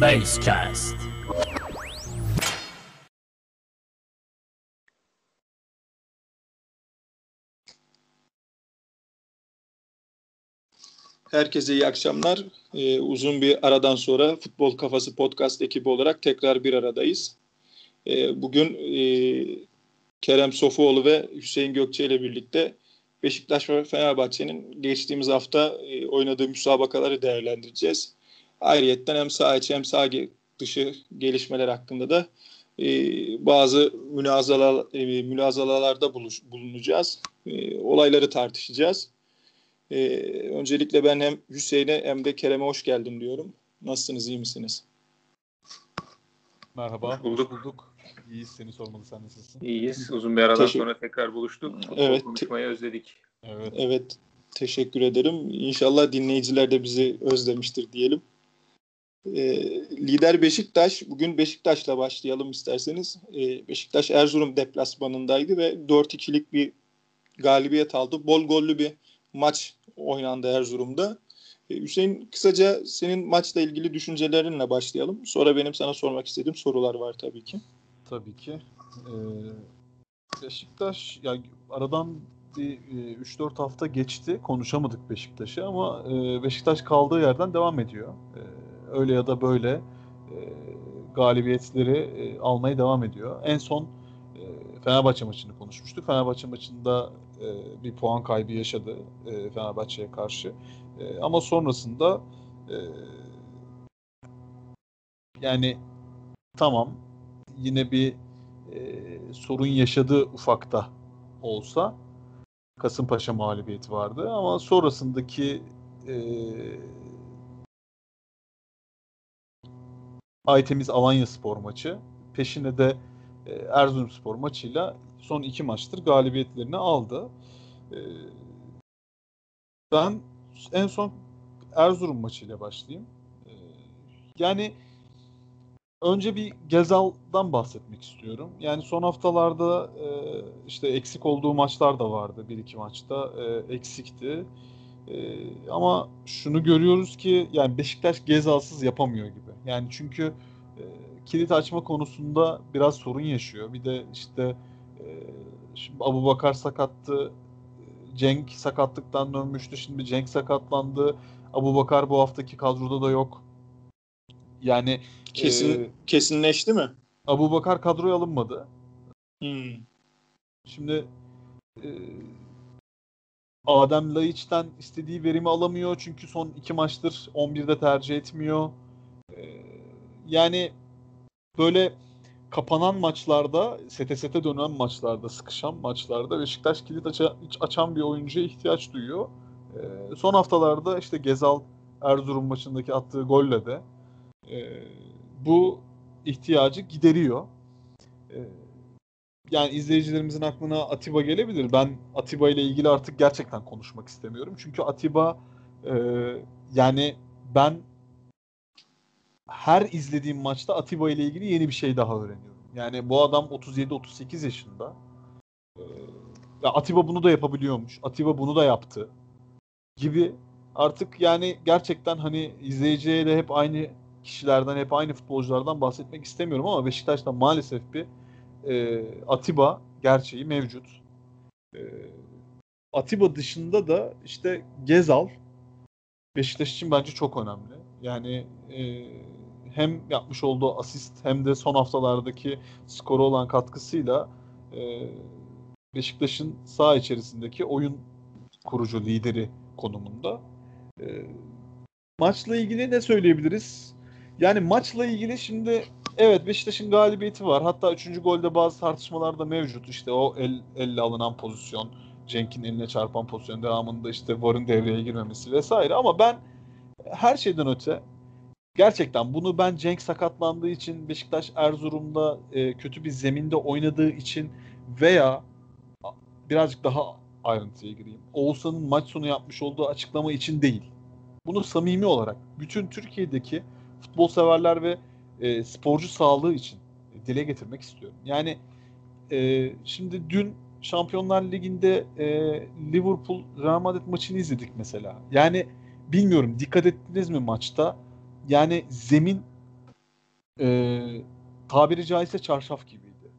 Basecast. Herkese iyi akşamlar. Ee, uzun bir aradan sonra Futbol Kafası Podcast ekibi olarak tekrar bir aradayız. Ee, bugün e, Kerem Sofuoğlu ve Hüseyin Gökçe ile birlikte Beşiktaş ve Fenerbahçe'nin geçtiğimiz hafta e, oynadığı müsabakaları değerlendireceğiz. Ayrıyeten hem sağ içi hem sağ dışı gelişmeler hakkında da e, bazı münazala, e, münazalalarda buluş, bulunacağız. E, olayları tartışacağız. E, öncelikle ben hem Hüseyin'e hem de Kerem'e hoş geldin diyorum. Nasılsınız, iyi misiniz? Merhaba, hoş bulduk. Bulduk. İyiyiz, seni sormalı. Sen nasılsın? İyiyiz. Uzun bir aradan Teşekkür... sonra tekrar buluştuk. Evet. Konuşmayı özledik. Evet. Evet. Teşekkür ederim. İnşallah dinleyiciler de bizi özlemiştir diyelim. Ee, lider Beşiktaş. Bugün Beşiktaş'la başlayalım isterseniz. Ee, Beşiktaş Erzurum deplasmanındaydı ve 4-2'lik bir galibiyet aldı. Bol gollü bir maç oynandı Erzurum'da. Ee, Hüseyin kısaca senin maçla ilgili düşüncelerinle başlayalım. Sonra benim sana sormak istediğim sorular var tabii ki. Tabii ki. Beşiktaş ya aradan bir 3-4 e, hafta geçti. Konuşamadık Beşiktaş'ı ama e, Beşiktaş kaldığı yerden devam ediyor. Öyle ya da böyle e, galibiyetleri e, almaya devam ediyor. En son e, Fenerbahçe maçını konuşmuştuk. Fenerbahçe maçında e, bir puan kaybı yaşadı e, Fenerbahçe'ye karşı. E, ama sonrasında e, yani tamam yine bir e, sorun yaşadı ufakta olsa Kasımpaşa mağlubiyeti vardı ama sonrasındaki e, Aytemiz Alanya Spor maçı peşine de e, Erzurum Spor maçıyla son iki maçtır galibiyetlerini aldı. E, ben en son Erzurum maçıyla başlayayım. E, yani Önce bir Gezal'dan bahsetmek istiyorum. Yani son haftalarda işte eksik olduğu maçlar da vardı. Bir iki maçta eksikti. Ama şunu görüyoruz ki yani Beşiktaş Gezal'sız yapamıyor gibi. Yani çünkü e, kilit açma konusunda biraz sorun yaşıyor. Bir de işte e, şimdi Abu Bakar sakattı. Cenk sakatlıktan dönmüştü. Şimdi Cenk sakatlandı. Abu Bakar bu haftaki kadroda da yok. Yani Kesin e, kesinleşti mi? Abu Bakar kadroya alınmadı. Hmm. Şimdi e, Adem Laiç'ten istediği verimi alamıyor çünkü son iki maçtır 11'de tercih etmiyor. Yani böyle kapanan maçlarda, sete sete dönen maçlarda, sıkışan maçlarda Beşiktaş kilit aça, açan bir oyuncuya ihtiyaç duyuyor. E, son haftalarda işte Gezal Erzurum maçındaki attığı golle de e, bu ihtiyacı gideriyor. E, yani izleyicilerimizin aklına Atiba gelebilir. Ben Atiba ile ilgili artık gerçekten konuşmak istemiyorum. Çünkü Atiba e, yani ben her izlediğim maçta Atiba ile ilgili yeni bir şey daha öğreniyorum. Yani bu adam 37-38 yaşında. Ee, Atiba bunu da yapabiliyormuş. Atiba bunu da yaptı. Gibi artık yani gerçekten hani izleyiciye de hep aynı kişilerden hep aynı futbolculardan bahsetmek istemiyorum ama Beşiktaş'ta maalesef bir e, Atiba gerçeği mevcut. E, Atiba dışında da işte Gezal Beşiktaş için bence çok önemli. Yani e, hem yapmış olduğu asist hem de son haftalardaki skoru olan katkısıyla e, Beşiktaş'ın sağ içerisindeki oyun kurucu lideri konumunda. E, maçla ilgili ne söyleyebiliriz? Yani maçla ilgili şimdi evet Beşiktaş'ın galibiyeti var. Hatta 3. golde bazı tartışmalar da mevcut. İşte o el, elle alınan pozisyon, Cenk'in eline çarpan pozisyon devamında işte VAR'ın devreye girmemesi vesaire. Ama ben her şeyden öte gerçekten bunu ben Cenk sakatlandığı için Beşiktaş Erzurum'da e, kötü bir zeminde oynadığı için veya birazcık daha ayrıntıya gireyim. Oğuzhan'ın maç sonu yapmış olduğu açıklama için değil. Bunu samimi olarak bütün Türkiye'deki futbol severler ve e, sporcu sağlığı için dile getirmek istiyorum. Yani e, şimdi dün Şampiyonlar Ligi'nde e, Liverpool Real Madrid maçını izledik mesela. Yani bilmiyorum dikkat ettiniz mi maçta? Yani zemin e, tabiri caizse çarşaf gibiydi.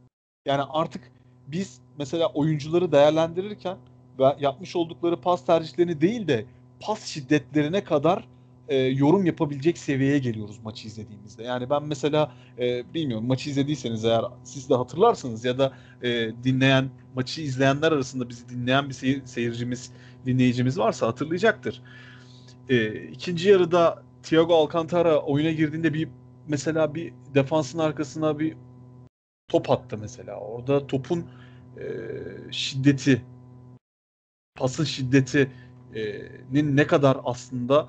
Yani artık biz mesela oyuncuları değerlendirirken ve yapmış oldukları pas tercihlerini değil de pas şiddetlerine kadar e, yorum yapabilecek seviyeye geliyoruz maçı izlediğimizde. Yani ben mesela e, bilmiyorum maçı izlediyseniz eğer siz de hatırlarsınız ya da e, dinleyen maçı izleyenler arasında bizi dinleyen bir seyir, seyircimiz dinleyicimiz varsa hatırlayacaktır. E, ikinci yarıda Thiago Alcantara oyuna girdiğinde bir mesela bir defansın arkasına bir top attı mesela. Orada topun e, şiddeti pasın şiddetinin ne kadar aslında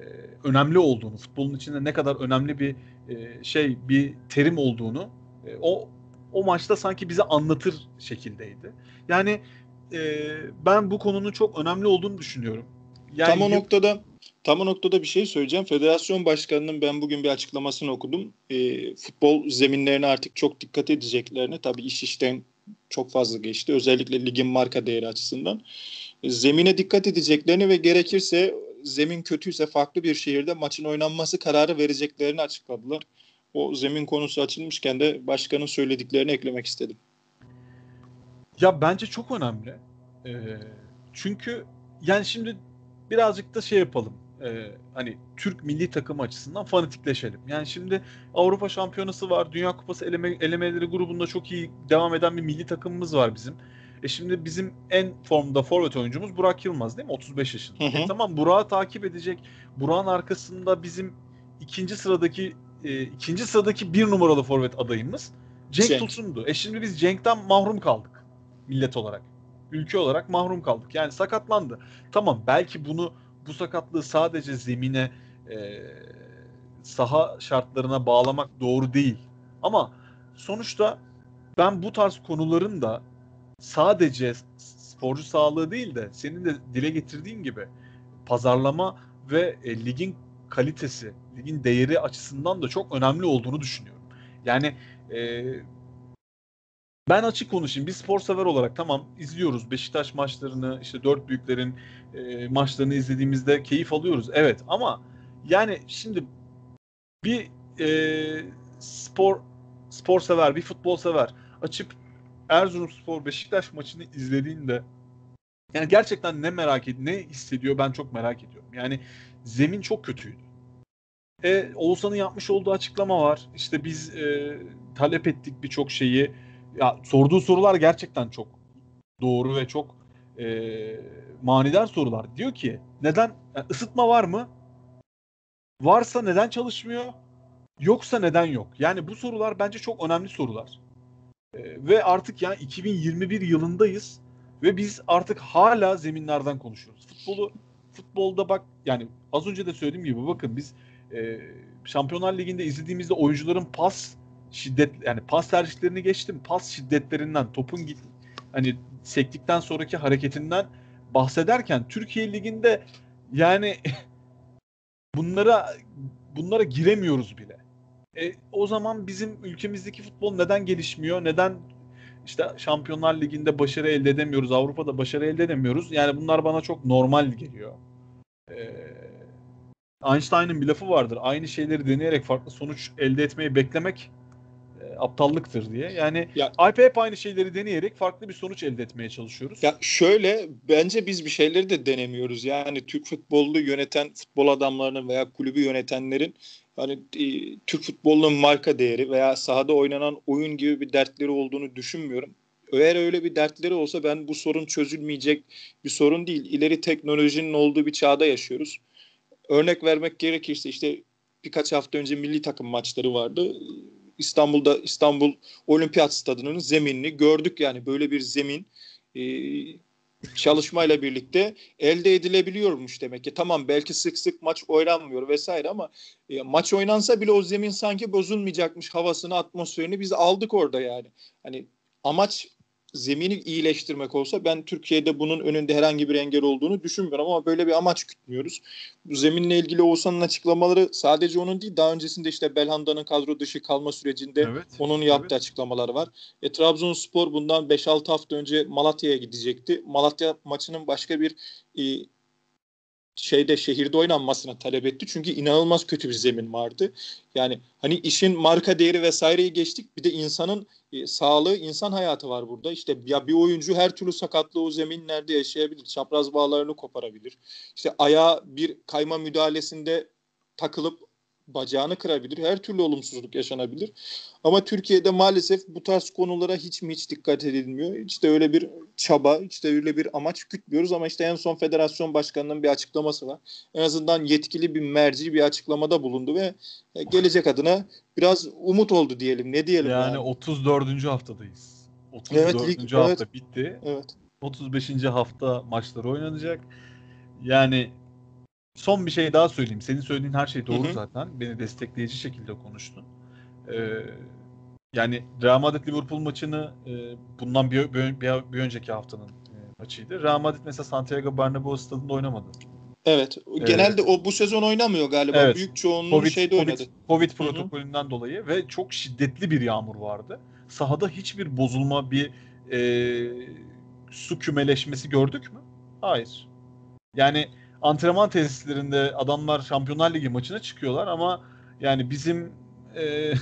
e, önemli olduğunu, futbolun içinde ne kadar önemli bir e, şey, bir terim olduğunu e, o o maçta sanki bize anlatır şekildeydi. Yani e, ben bu konunun çok önemli olduğunu düşünüyorum. Yani tam o noktada tam o noktada bir şey söyleyeceğim. Federasyon başkanının ben bugün bir açıklamasını okudum. E, futbol zeminlerine artık çok dikkat edeceklerini tabii iş işten çok fazla geçti. Özellikle ligin marka değeri açısından. Zemine dikkat edeceklerini ve gerekirse zemin kötüyse farklı bir şehirde maçın oynanması kararı vereceklerini açıkladılar. O zemin konusu açılmışken de başkanın söylediklerini eklemek istedim. Ya bence çok önemli. Ee, çünkü yani şimdi birazcık da şey yapalım. Ee, hani Türk milli takım açısından fanatikleşelim. Yani şimdi Avrupa Şampiyonası var, Dünya Kupası eleme, elemeleri grubunda çok iyi devam eden bir milli takımımız var bizim. E şimdi bizim en formda forvet oyuncumuz Burak Yılmaz değil mi? 35 yaşında. Hı hı. E tamam Burak'ı takip edecek. Burak'ın arkasında bizim ikinci sıradaki e, ikinci sıradaki bir numaralı forvet adayımız Cenk, Cenk. Tosun'du. E şimdi biz Cenk'ten mahrum kaldık millet olarak. Ülke olarak mahrum kaldık. Yani sakatlandı. Tamam belki bunu bu sakatlığı sadece zemine e, saha şartlarına bağlamak doğru değil. Ama sonuçta ben bu tarz konuların da sadece sporcu sağlığı değil de senin de dile getirdiğin gibi pazarlama ve e, ligin kalitesi, ligin değeri açısından da çok önemli olduğunu düşünüyorum. Yani e, ben açık konuşayım. Bir spor sever olarak tamam izliyoruz Beşiktaş maçlarını, işte dört büyüklerin e, maçlarını izlediğimizde keyif alıyoruz. Evet ama yani şimdi bir e, spor spor sever, bir futbol sever açıp Erzurumspor Beşiktaş maçını izlediğinde yani gerçekten ne merak ediyor, ne hissediyor ben çok merak ediyorum. Yani zemin çok kötüydü. E, Oğuzhan'ın yapmış olduğu açıklama var. İşte biz e, talep ettik birçok şeyi. Ya sorduğu sorular gerçekten çok doğru ve çok e, manidar sorular. Diyor ki neden yani ısıtma var mı? Varsa neden çalışmıyor? Yoksa neden yok? Yani bu sorular bence çok önemli sorular. E, ve artık yani 2021 yılındayız ve biz artık hala zeminlerden konuşuyoruz. Futbolu futbolda bak yani az önce de söylediğim gibi bakın biz e, Şampiyonlar Ligi'nde izlediğimizde oyuncuların pas şiddet yani pas tercihlerini geçtim. Pas şiddetlerinden topun git hani sektikten sonraki hareketinden bahsederken Türkiye Ligi'nde yani bunlara bunlara giremiyoruz bile. E, o zaman bizim ülkemizdeki futbol neden gelişmiyor? Neden işte Şampiyonlar Ligi'nde başarı elde edemiyoruz, Avrupa'da başarı elde edemiyoruz? Yani bunlar bana çok normal geliyor. Ee, Einstein'ın bir lafı vardır. Aynı şeyleri deneyerek farklı sonuç elde etmeyi beklemek aptallıktır diye. Yani ya, Alp hep aynı şeyleri deneyerek farklı bir sonuç elde etmeye çalışıyoruz. Ya şöyle bence biz bir şeyleri de denemiyoruz. Yani Türk futbolunu yöneten futbol adamlarının veya kulübü yönetenlerin hani e, Türk futbolunun marka değeri veya sahada oynanan oyun gibi bir dertleri olduğunu düşünmüyorum. Eğer öyle bir dertleri olsa ben bu sorun çözülmeyecek bir sorun değil. İleri teknolojinin olduğu bir çağda yaşıyoruz. Örnek vermek gerekirse işte birkaç hafta önce milli takım maçları vardı. İstanbul'da İstanbul Olimpiyat Stadı'nın zeminini gördük yani böyle bir zemin e, çalışmayla birlikte elde edilebiliyormuş demek ki. Tamam belki sık sık maç oynanmıyor vesaire ama e, maç oynansa bile o zemin sanki bozulmayacakmış havasını, atmosferini biz aldık orada yani. Hani amaç zemini iyileştirmek olsa ben Türkiye'de bunun önünde herhangi bir engel olduğunu düşünmüyorum ama böyle bir amaç gütmüyoruz. Bu zeminle ilgili Oğuzhan'ın açıklamaları sadece onun değil daha öncesinde işte Belhanda'nın kadro dışı kalma sürecinde evet, onun yaptığı evet. açıklamaları var. E, Trabzonspor bundan 5-6 hafta önce Malatya'ya gidecekti. Malatya maçının başka bir e, şeyde şehirde oynanmasına talep etti. Çünkü inanılmaz kötü bir zemin vardı. Yani hani işin marka değeri vesaireyi geçtik. Bir de insanın e, sağlığı, insan hayatı var burada. İşte ya bir oyuncu her türlü sakatlığı o zeminlerde yaşayabilir. Çapraz bağlarını koparabilir. İşte ayağa bir kayma müdahalesinde takılıp bacağını kırabilir. Her türlü olumsuzluk yaşanabilir. Ama Türkiye'de maalesef bu tarz konulara hiç mi hiç dikkat edilmiyor. İşte öyle bir çaba, işte öyle bir amaç gütmüyoruz ama işte en son federasyon başkanının bir açıklaması var. En azından yetkili bir merci bir açıklamada bulundu ve e, gelecek adına biraz umut oldu diyelim. Ne diyelim yani? Yani 34. haftadayız. 34. Evet, lig, hafta evet. bitti. Evet. 35. hafta maçları oynanacak. Yani son bir şey daha söyleyeyim. Senin söylediğin her şey doğru Hı-hı. zaten. Beni destekleyici şekilde konuştun. Ee, yani Real Madrid Liverpool maçını e, bundan bir, bir, bir, bir önceki haftanın e, maçıydı. Real Madrid mesela Santiago Bernabéu stadında oynamadı. Evet. Genelde evet. o bu sezon oynamıyor galiba. Evet. Büyük çoğunluğu COVID, şeyde COVID, oynadı. Covid protokolünden Hı-hı. dolayı ve çok şiddetli bir yağmur vardı. Sahada hiçbir bozulma, bir e, su kümeleşmesi gördük mü? Hayır. Yani antrenman tesislerinde adamlar Şampiyonlar Ligi maçına çıkıyorlar ama yani bizim e,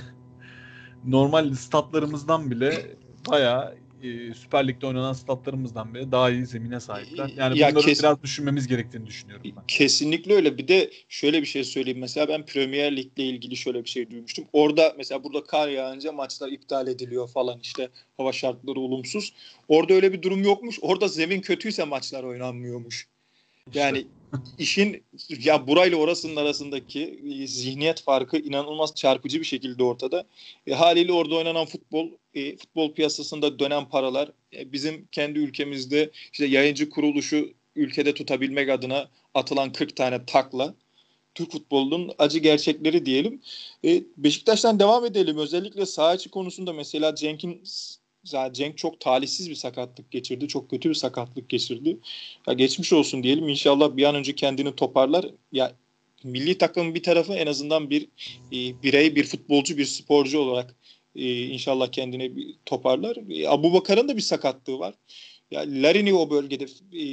normal statlarımızdan bile bayağı e, Süper Lig'de oynanan statlarımızdan bile daha iyi zemine sahipler. Yani ya bunları kes- biraz düşünmemiz gerektiğini düşünüyorum ben. Kesinlikle öyle. Bir de şöyle bir şey söyleyeyim. Mesela ben Premier Lig'le ilgili şöyle bir şey duymuştum. Orada mesela burada kar yağınca maçlar iptal ediliyor falan işte hava şartları olumsuz. Orada öyle bir durum yokmuş. Orada zemin kötüyse maçlar oynanmıyormuş. Yani işin ya burayla orasının arasındaki e, zihniyet farkı inanılmaz çarpıcı bir şekilde ortada. E, haliyle orada oynanan futbol, e, futbol piyasasında dönen paralar e, bizim kendi ülkemizde işte yayıncı kuruluşu ülkede tutabilmek adına atılan 40 tane takla Türk futbolunun acı gerçekleri diyelim. E, Beşiktaş'tan devam edelim. Özellikle sağ içi konusunda mesela Cenk'in Zaten Cenk çok talihsiz bir sakatlık geçirdi. Çok kötü bir sakatlık geçirdi. Ya geçmiş olsun diyelim. İnşallah bir an önce kendini toparlar. Ya milli takımın bir tarafı en azından bir e, birey, bir futbolcu, bir sporcu olarak e, inşallah kendini bir toparlar. E, Abu Bakar'ın da bir sakatlığı var. Ya Larini o bölgede e,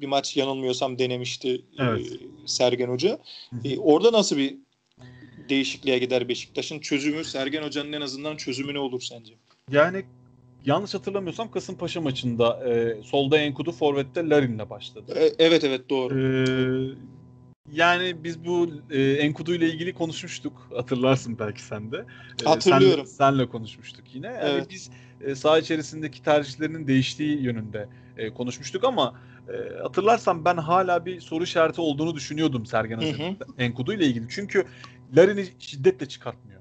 bir maç yanılmıyorsam denemişti e, evet. e, Sergen Hoca. E, orada nasıl bir değişikliğe gider Beşiktaş'ın çözümü Sergen Hoca'nın en azından çözümü ne olur sence? Yani yanlış hatırlamıyorsam Kasımpaşa maçında e, solda Enkudu forvette Larin'le başladı. E, evet evet doğru. E, yani biz bu e, Enkudu ile ilgili konuşmuştuk. Hatırlarsın belki sen de. E, Hatırlıyorum. Sen, senle konuşmuştuk yine. Yani evet. biz e, saha içerisindeki tercihlerinin değiştiği yönünde e, konuşmuştuk ama e, hatırlarsan ben hala bir soru işareti olduğunu düşünüyordum Sergen Hoca'nın Enkudu ile ilgili. Çünkü Larin'i şiddetle çıkartmıyor.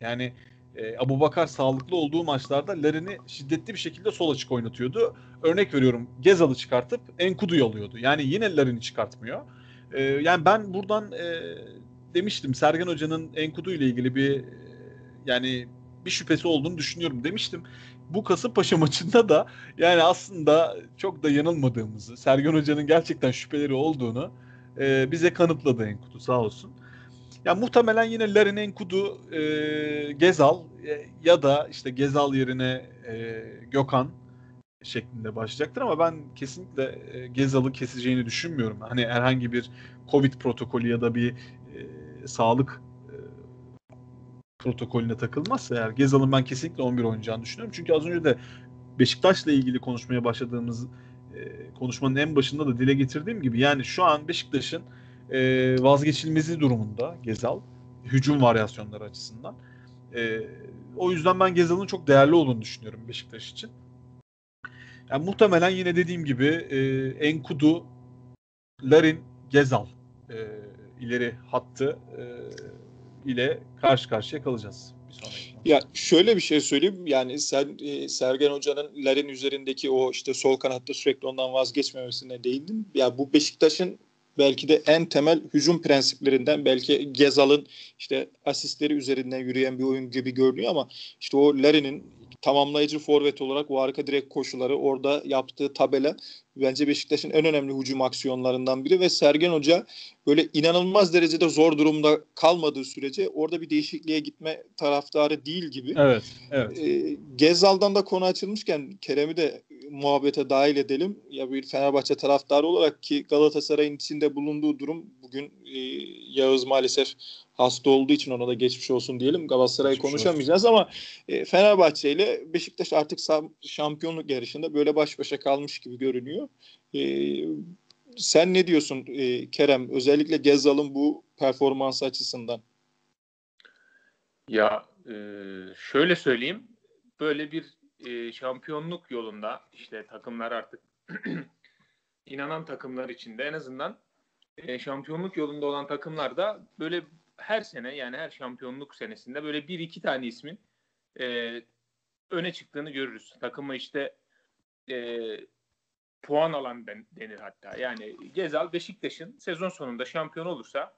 Yani e, Abu Bakar sağlıklı olduğu maçlarda Larin'i şiddetli bir şekilde sol açık oynatıyordu. Örnek veriyorum Gezal'ı çıkartıp Enkudu'yu alıyordu. Yani yine Larin'i çıkartmıyor. E, yani ben buradan e, demiştim Sergen Hoca'nın Enkudu ile ilgili bir yani bir şüphesi olduğunu düşünüyorum demiştim. Bu Kasımpaşa maçında da yani aslında çok da yanılmadığımızı, Sergen Hoca'nın gerçekten şüpheleri olduğunu e, bize kanıtladı Enkudu sağ olsun. Ya muhtemelen yine Larin Enkudu, e, Gezal e, ya da işte Gezal yerine e, Gökhan şeklinde başlayacaktır ama ben kesinlikle e, Gezal'ı keseceğini düşünmüyorum. Hani herhangi bir Covid protokolü ya da bir e, sağlık e, protokolüne takılmazsa eğer Gezal'ın ben kesinlikle 11 oynayacağını düşünüyorum. Çünkü az önce de Beşiktaş'la ilgili konuşmaya başladığımız e, konuşmanın en başında da dile getirdiğim gibi yani şu an Beşiktaş'ın e, vazgeçilmezi durumunda Gezal. Hücum varyasyonları açısından. E, o yüzden ben Gezal'ın çok değerli olduğunu düşünüyorum Beşiktaş için. Yani muhtemelen yine dediğim gibi e, Enkudu, Larin, Gezal e, ileri hattı e, ile karşı karşıya kalacağız. Ya şöyle bir şey söyleyeyim yani sen e, Sergen Hoca'nın Larin üzerindeki o işte sol kanatta sürekli ondan vazgeçmemesine değindin. Ya bu Beşiktaş'ın belki de en temel hücum prensiplerinden belki Gezal'ın işte asistleri üzerinden yürüyen bir oyun gibi görünüyor ama işte o Larin'in tamamlayıcı forvet olarak o arka direk koşuları orada yaptığı tabela bence Beşiktaş'ın en önemli hücum aksiyonlarından biri ve Sergen Hoca böyle inanılmaz derecede zor durumda kalmadığı sürece orada bir değişikliğe gitme taraftarı değil gibi. Evet, evet. E, Gezal'dan da konu açılmışken Kerem'i de muhabbete dahil edelim. Ya bir Fenerbahçe taraftarı olarak ki Galatasaray'ın içinde bulunduğu durum bugün e, Yağız maalesef hasta olduğu için ona da geçmiş olsun diyelim. Galatasaray'ı konuşamayacağız olsun. ama e, Fenerbahçe ile Beşiktaş artık şampiyonluk yarışında böyle baş başa kalmış gibi görünüyor. E, sen ne diyorsun e, Kerem? Özellikle Gezal'ın bu performansı açısından. Ya e, şöyle söyleyeyim. Böyle bir e, şampiyonluk yolunda işte takımlar artık inanan takımlar içinde en azından e, şampiyonluk yolunda olan takımlarda böyle her sene yani her şampiyonluk senesinde böyle bir iki tane ismin e, öne çıktığını görürüz. Takımı işte e, puan alan denir hatta. Yani Gezal Beşiktaş'ın sezon sonunda şampiyon olursa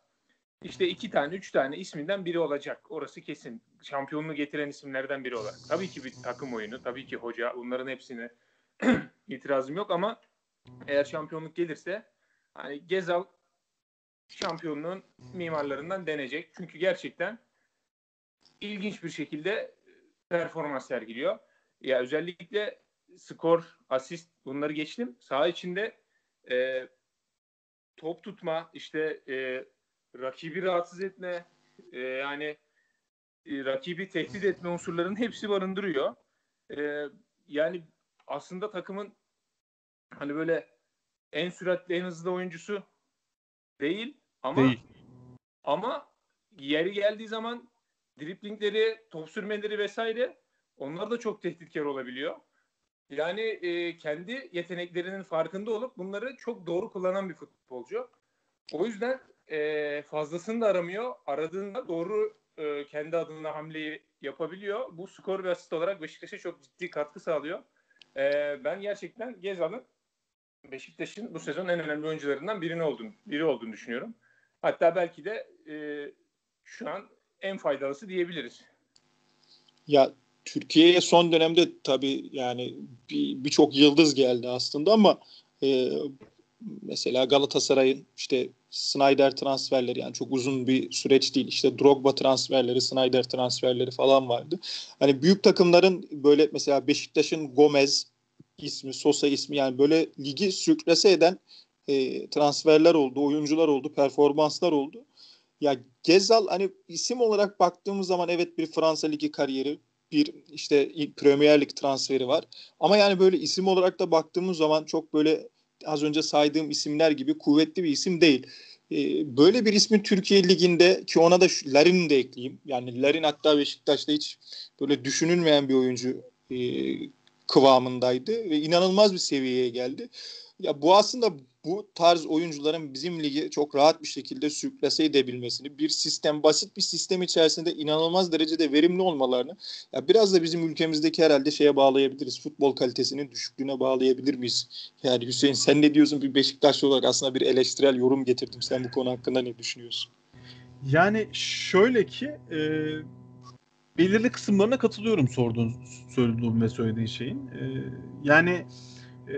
işte iki tane, üç tane isminden biri olacak. Orası kesin. Şampiyonluğu getiren isimlerden biri olarak. Tabii ki bir takım oyunu, tabii ki hoca. Bunların hepsine itirazım yok ama eğer şampiyonluk gelirse hani Gezal şampiyonluğun mimarlarından denecek. Çünkü gerçekten ilginç bir şekilde performans sergiliyor. Ya özellikle skor, asist bunları geçtim. Saha içinde e, top tutma, işte e, rakibi rahatsız etme, e, yani e, rakibi tehdit etme unsurlarının hepsi barındırıyor. E, yani aslında takımın hani böyle en süratli, en hızlı oyuncusu değil ama değil. ama yeri geldiği zaman driplingleri, top sürmeleri vesaire onlar da çok tehditkar olabiliyor. Yani e, kendi yeteneklerinin farkında olup bunları çok doğru kullanan bir futbolcu. O yüzden e, fazlasını da aramıyor. Aradığında doğru e, kendi adına hamleyi yapabiliyor. Bu skor ve asist olarak Beşiktaş'a çok ciddi katkı sağlıyor. E, ben gerçekten Gezal'ın Beşiktaş'ın bu sezon en önemli oyuncularından birini olduğunu, biri olduğunu düşünüyorum. Hatta belki de e, şu an en faydalısı diyebiliriz. Ya Türkiye'ye son dönemde tabii yani birçok bir yıldız geldi aslında ama e, mesela Galatasaray'ın işte Snyder transferleri yani çok uzun bir süreç değil. İşte Drogba transferleri, Snyder transferleri falan vardı. Hani büyük takımların böyle mesela Beşiktaş'ın Gomez ismi, Sosa ismi yani böyle ligi sürklese eden e, transferler oldu, oyuncular oldu, performanslar oldu. Ya Gezal hani isim olarak baktığımız zaman evet bir Fransa Ligi kariyeri, bir işte Premier Lig transferi var. Ama yani böyle isim olarak da baktığımız zaman çok böyle az önce saydığım isimler gibi kuvvetli bir isim değil. Ee, böyle bir ismi Türkiye Ligi'nde ki ona da Larin'i de ekleyeyim. Yani Larin hatta Beşiktaş'ta hiç böyle düşünülmeyen bir oyuncu e, kıvamındaydı ve inanılmaz bir seviyeye geldi. Ya bu aslında bu tarz oyuncuların bizim ligi çok rahat bir şekilde sürklase edebilmesini, bir sistem, basit bir sistem içerisinde inanılmaz derecede verimli olmalarını ya biraz da bizim ülkemizdeki herhalde şeye bağlayabiliriz. Futbol kalitesinin düşüklüğüne bağlayabilir miyiz? Yani Hüseyin sen ne diyorsun bir Beşiktaşlı olarak aslında bir eleştirel yorum getirdim. Sen bu konu hakkında ne düşünüyorsun? Yani şöyle ki e, belirli kısımlarına katılıyorum sorduğun, söylediğin ve söylediğin şeyin. E, yani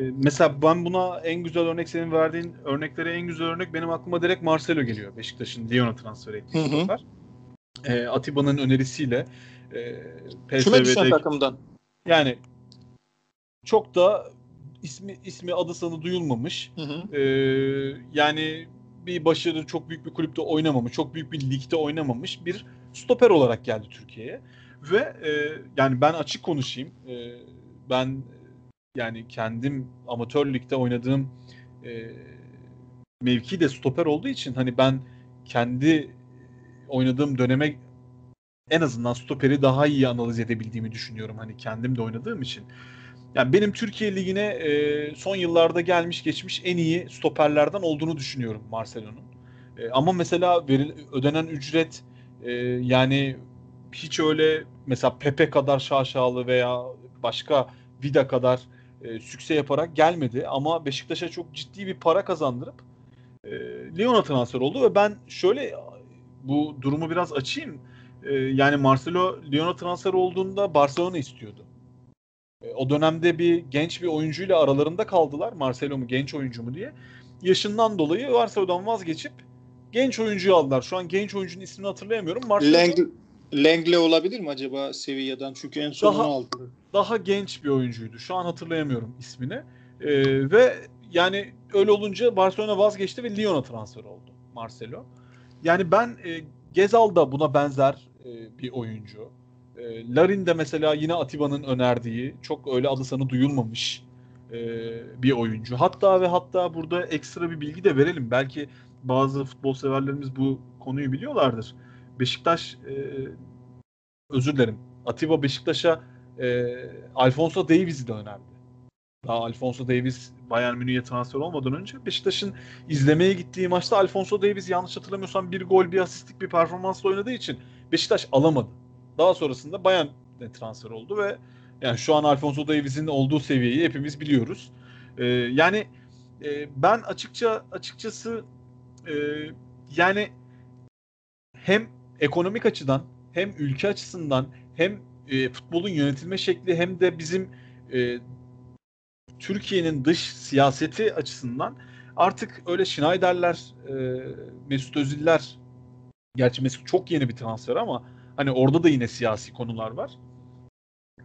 mesela ben buna en güzel örnek senin verdiğin örneklere en güzel örnek benim aklıma direkt Marcelo geliyor. Beşiktaş'ın Lyon'a transfer ettiği stoper. E, Atiba'nın önerisiyle e, PSV'de takımdan. Yani çok da ismi ismi adı sanı duyulmamış. Hı hı. E, yani bir başarı çok büyük bir kulüpte oynamamış, çok büyük bir ligde oynamamış bir stoper olarak geldi Türkiye'ye. Ve e, yani ben açık konuşayım. E, ben yani kendim amatör ligde oynadığım e, mevki de stoper olduğu için hani ben kendi oynadığım döneme en azından stoperi daha iyi analiz edebildiğimi düşünüyorum. Hani kendim de oynadığım için. Yani benim Türkiye Ligi'ne e, son yıllarda gelmiş geçmiş en iyi stoperlerden olduğunu düşünüyorum Marcelo'nun. E, ama mesela veril, ödenen ücret e, yani hiç öyle mesela Pepe kadar şaşalı veya başka Vida kadar e, sükse yaparak gelmedi ama Beşiktaş'a çok ciddi bir para kazandırıp e, Lyon'a transfer oldu ve ben şöyle bu durumu biraz açayım. E, yani Marcelo Lyon'a transfer olduğunda Barcelona istiyordu. E, o dönemde bir genç bir oyuncuyla aralarında kaldılar. Marcelo mu genç oyuncu mu diye. Yaşından dolayı Barcelona'dan vazgeçip genç oyuncuyu aldılar. Şu an genç oyuncunun ismini hatırlayamıyorum. Marcelo Lang Langley olabilir mi acaba Sevilla'dan? Çünkü en son Daha- onu aldı. Daha genç bir oyuncuydu. Şu an hatırlayamıyorum ismini. Ee, ve yani öyle olunca Barcelona vazgeçti ve Lyon'a transfer oldu Marcelo. Yani ben e, Gezal da buna benzer e, bir oyuncu. E, Larin de mesela yine Atiba'nın önerdiği çok öyle adı sanı duyulmamış e, bir oyuncu. Hatta ve hatta burada ekstra bir bilgi de verelim. Belki bazı futbol severlerimiz bu konuyu biliyorlardır. Beşiktaş e, özür dilerim. Atiba Beşiktaş'a e, Alfonso Davies'i de önerdi. Daha Alfonso Davies Bayern Münih'e transfer olmadan önce Beşiktaş'ın izlemeye gittiği maçta Alfonso Davies yanlış hatırlamıyorsam bir gol bir asistlik bir performansla oynadığı için Beşiktaş alamadı. Daha sonrasında Bayern'e transfer oldu ve yani şu an Alfonso Davies'in olduğu seviyeyi hepimiz biliyoruz. E, yani e, ben açıkça açıkçası e, yani hem ekonomik açıdan hem ülke açısından hem e, futbolun yönetilme şekli hem de bizim e, Türkiye'nin dış siyaseti açısından artık öyle Schneider'ler, e, Mesut Özil'ler gerçi Mesut çok yeni bir transfer ama hani orada da yine siyasi konular var.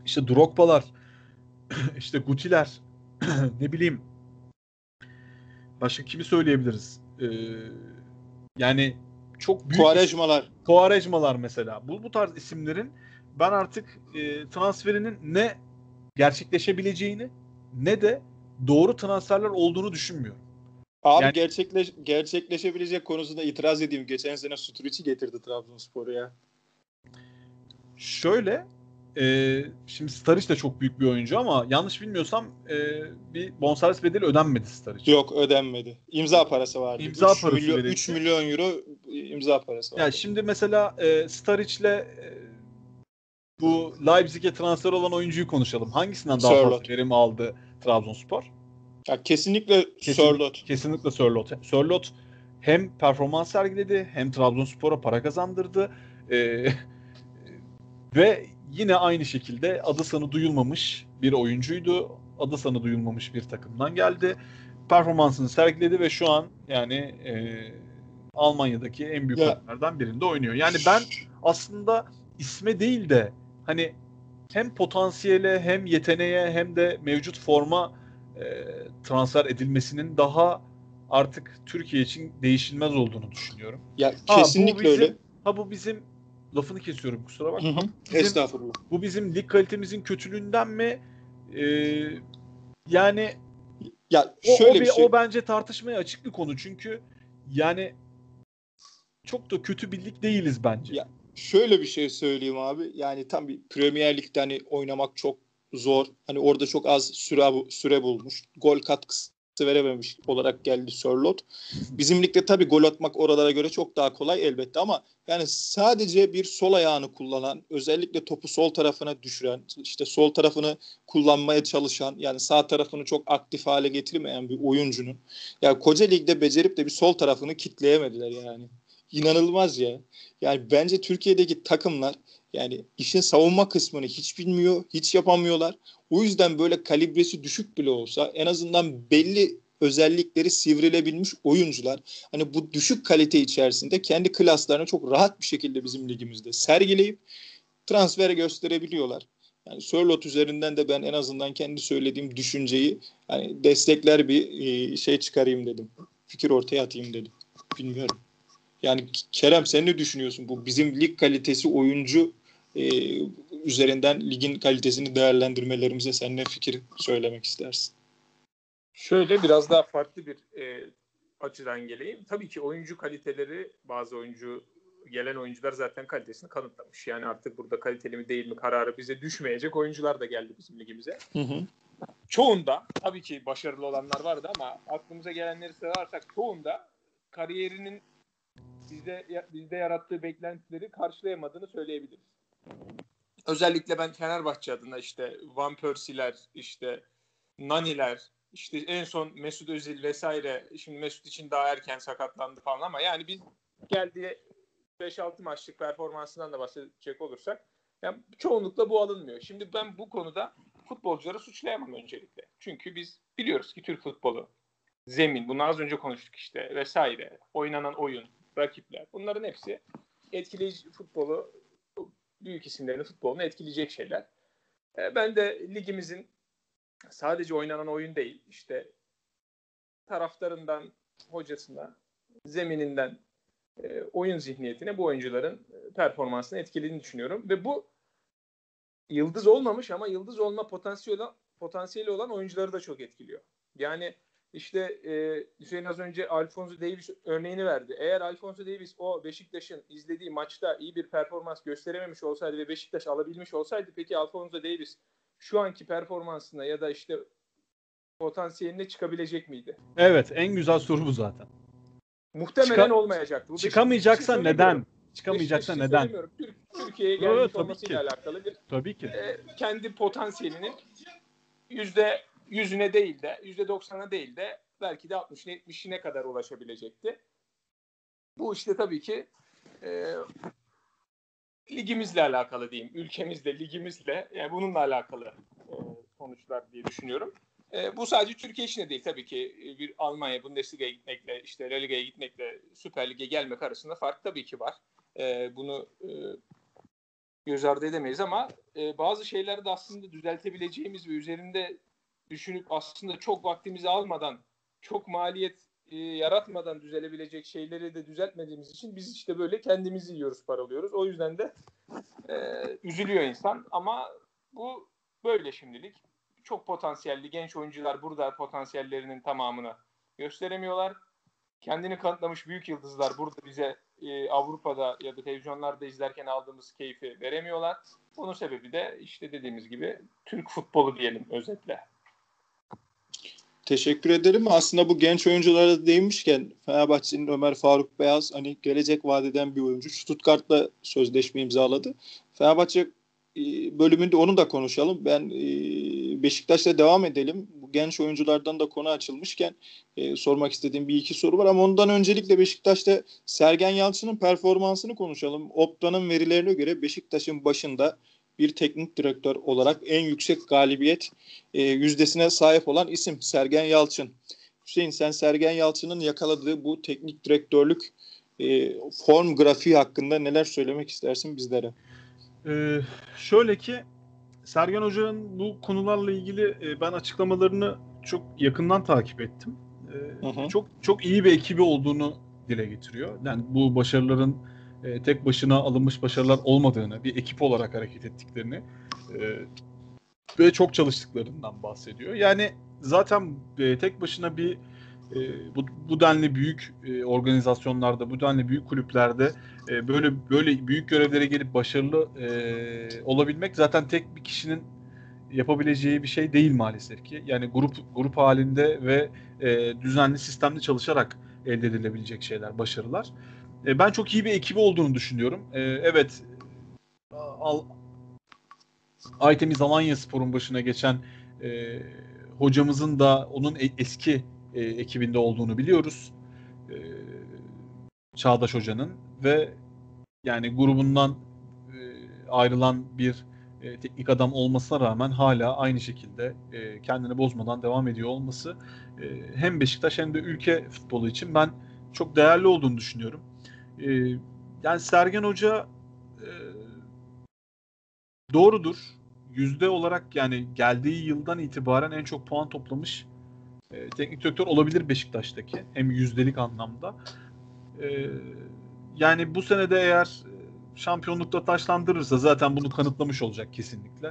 İşte Drogba'lar, işte Guti'ler, ne bileyim başka kimi söyleyebiliriz? E, yani çok büyük Kuarejmalar. Kovarejmalar mesela. Bu, bu tarz isimlerin ben artık e, transferinin ne gerçekleşebileceğini ne de doğru transferler olduğunu düşünmüyorum. Abi Yani- gerçekleş, gerçekleşebilecek konusunda itiraz edeyim. Geçen sene Sturic'i getirdi Trabzonspor'a ya. Şöyle e, şimdi Staric de çok büyük bir oyuncu ama yanlış bilmiyorsam e, bir bonservis bedeli ödenmedi Staric. Yok ödenmedi. İmza parası vardı. İmza 3 parası milyon, verildi. 3 milyon euro imza parası vardı. Yani şimdi mesela e, Staric'le e, bu Leipzig'e transfer olan oyuncuyu konuşalım. Hangisinden daha Sörloth. fazla verim aldı Trabzonspor? Ya kesinlikle Kesin- Sörloth. Kesinlikle Sörloth. Sörloth hem performans sergiledi hem Trabzonspor'a para kazandırdı. Ee, ve yine aynı şekilde adı sanı duyulmamış bir oyuncuydu. Adı sanı duyulmamış bir takımdan geldi. Performansını sergiledi ve şu an yani e, Almanya'daki en büyük takımlardan birinde oynuyor. Yani ben aslında isme değil de hani hem potansiyele hem yeteneğe hem de mevcut forma e, transfer edilmesinin daha artık Türkiye için değişilmez olduğunu düşünüyorum. Ya Ha, bu kesinlikle bizim- öyle. Ha bu bizim lafını kesiyorum kusura Hı bakma. hı. Bizim- Estağfurullah. Bu bizim lig kalitemizin kötülüğünden mi? E, yani Ya o, şöyle o, bir bir- şey. o bence tartışmaya açık bir konu çünkü yani çok da kötü bir lig değiliz bence. Ya, Şöyle bir şey söyleyeyim abi. Yani tam bir Premier Lig'de hani oynamak çok zor. Hani orada çok az süre süre bulmuş. Gol katkısı verememiş olarak geldi Sörloth. Bizim ligde tabii gol atmak oralara göre çok daha kolay elbette ama yani sadece bir sol ayağını kullanan, özellikle topu sol tarafına düşüren, işte sol tarafını kullanmaya çalışan, yani sağ tarafını çok aktif hale getirmeyen bir oyuncunun ya koca ligde becerip de bir sol tarafını kitleyemediler yani. İnanılmaz ya. Yani bence Türkiye'deki takımlar yani işin savunma kısmını hiç bilmiyor, hiç yapamıyorlar. O yüzden böyle kalibresi düşük bile olsa en azından belli özellikleri sivrilebilmiş oyuncular hani bu düşük kalite içerisinde kendi klaslarını çok rahat bir şekilde bizim ligimizde sergileyip transfer gösterebiliyorlar. Yani Sörloth üzerinden de ben en azından kendi söylediğim düşünceyi hani destekler bir e, şey çıkarayım dedim. Fikir ortaya atayım dedim. Bilmiyorum. Yani Kerem sen ne düşünüyorsun? Bu bizim lig kalitesi oyuncu e, üzerinden ligin kalitesini değerlendirmelerimize sen ne fikir söylemek istersin? Şöyle biraz daha farklı bir e, açıdan geleyim. Tabii ki oyuncu kaliteleri bazı oyuncu gelen oyuncular zaten kalitesini kanıtlamış. Yani artık burada kaliteli mi değil mi kararı bize düşmeyecek oyuncular da geldi bizim ligimize. Hı hı. Çoğunda tabii ki başarılı olanlar vardı ama aklımıza gelenleri sayarsak çoğunda kariyerinin bizde bizde yarattığı beklentileri karşılayamadığını söyleyebiliriz. Özellikle ben Fenerbahçe adına işte Van Persie'ler, işte Nani'ler, işte en son Mesut Özil vesaire. Şimdi Mesut için daha erken sakatlandı falan ama yani biz geldiği 5-6 maçlık performansından da bahsedecek olursak yani çoğunlukla bu alınmıyor. Şimdi ben bu konuda futbolcuları suçlayamam öncelikle. Çünkü biz biliyoruz ki Türk futbolu zemin, bunu az önce konuştuk işte vesaire, oynanan oyun, rakipler bunların hepsi etkileyici futbolu büyük isimlerin futbolunu etkileyecek şeyler. E, ben de ligimizin sadece oynanan oyun değil, işte taraftarından hocasına, zemininden e, oyun zihniyetine bu oyuncuların e, performansını etkilediğini düşünüyorum. Ve bu yıldız olmamış ama yıldız olma potansiyeli, potansiyeli olan oyuncuları da çok etkiliyor. Yani işte e, Hüseyin az önce Alfonso Davis örneğini verdi. Eğer Alfonso Davis o Beşiktaş'ın izlediği maçta iyi bir performans gösterememiş olsaydı ve Beşiktaş alabilmiş olsaydı peki Alfonso Davis şu anki performansına ya da işte potansiyeline çıkabilecek miydi? Evet en güzel soru bu zaten. Muhtemelen Çıka- olmayacaktı. Bu çıkamayacaksa neden? Çıkamayacaksa Beşiktaş neden? Söylemiyorum. Türkiye'ye gelmiş evet, olmasıyla ki. alakalı bir tabii ki. E, kendi potansiyelinin yüzde yüzüne değil de yüzde doksana değil de belki de 60'ine 70'ine kadar ulaşabilecekti. Bu işte tabii ki e, ligimizle alakalı diyeyim. Ülkemizle, ligimizle yani bununla alakalı e, sonuçlar diye düşünüyorum. E, bu sadece Türkiye için de değil tabii ki e, bir Almanya Bundesliga'ya gitmekle işte La Liga'ya gitmekle Süper Lig'e gelmek arasında fark tabii ki var. E, bunu e, göz ardı edemeyiz ama e, bazı şeyleri de aslında düzeltebileceğimiz ve üzerinde düşünüp aslında çok vaktimizi almadan, çok maliyet e, yaratmadan düzelebilecek şeyleri de düzeltmediğimiz için biz işte böyle kendimizi yiyoruz, paralıyoruz. O yüzden de e, üzülüyor insan ama bu böyle şimdilik. Çok potansiyelli genç oyuncular burada potansiyellerinin tamamını gösteremiyorlar. Kendini kanıtlamış büyük yıldızlar burada bize e, Avrupa'da ya da televizyonlarda izlerken aldığımız keyfi veremiyorlar. Bunun sebebi de işte dediğimiz gibi Türk futbolu diyelim özetle. Teşekkür ederim. Aslında bu genç oyunculara değinmişken Fenerbahçe'nin Ömer Faruk Beyaz hani gelecek vadeden bir oyuncu. Stuttgart'la sözleşme imzaladı. Fenerbahçe e, bölümünde onu da konuşalım. Ben e, Beşiktaş'ta devam edelim. Bu genç oyunculardan da konu açılmışken e, sormak istediğim bir iki soru var ama ondan öncelikle Beşiktaş'ta Sergen Yalçın'ın performansını konuşalım. Opta'nın verilerine göre Beşiktaş'ın başında bir teknik direktör olarak en yüksek galibiyet e, yüzdesine sahip olan isim Sergen Yalçın. Hüseyin sen Sergen Yalçın'ın yakaladığı bu teknik direktörlük e, form grafiği hakkında neler söylemek istersin bizlere? Ee, şöyle ki Sergen Hoca'nın bu konularla ilgili e, ben açıklamalarını çok yakından takip ettim. E, hı hı. Çok çok iyi bir ekibi olduğunu dile getiriyor. Yani bu başarıların e, tek başına alınmış başarılar olmadığını, bir ekip olarak hareket ettiklerini e, ve çok çalıştıklarından bahsediyor. Yani zaten e, tek başına bir e, bu, bu denli büyük e, organizasyonlarda, bu denli büyük kulüplerde e, böyle böyle büyük görevlere gelip başarılı e, olabilmek zaten tek bir kişinin yapabileceği bir şey değil maalesef ki. Yani grup grup halinde ve e, düzenli sistemli çalışarak elde edilebilecek şeyler, başarılar. E, ben çok iyi bir ekibi olduğunu düşünüyorum. E, evet al, Aytemiz Alanya Spor'un başına geçen e, hocamızın da onun e, eski e, ekibinde olduğunu biliyoruz. E, Çağdaş Hoca'nın ve yani grubundan e, ayrılan bir e, teknik adam olmasına rağmen hala aynı şekilde e, kendini bozmadan devam ediyor olması e, hem Beşiktaş hem de ülke futbolu için ben çok değerli olduğunu düşünüyorum. E, yani Sergen Hoca e, doğrudur. Yüzde olarak yani geldiği yıldan itibaren en çok puan toplamış e, teknik direktör olabilir Beşiktaş'taki. Hem yüzdelik anlamda. E, yani bu senede eğer şampiyonlukta taşlandırırsa zaten bunu kanıtlamış olacak kesinlikle.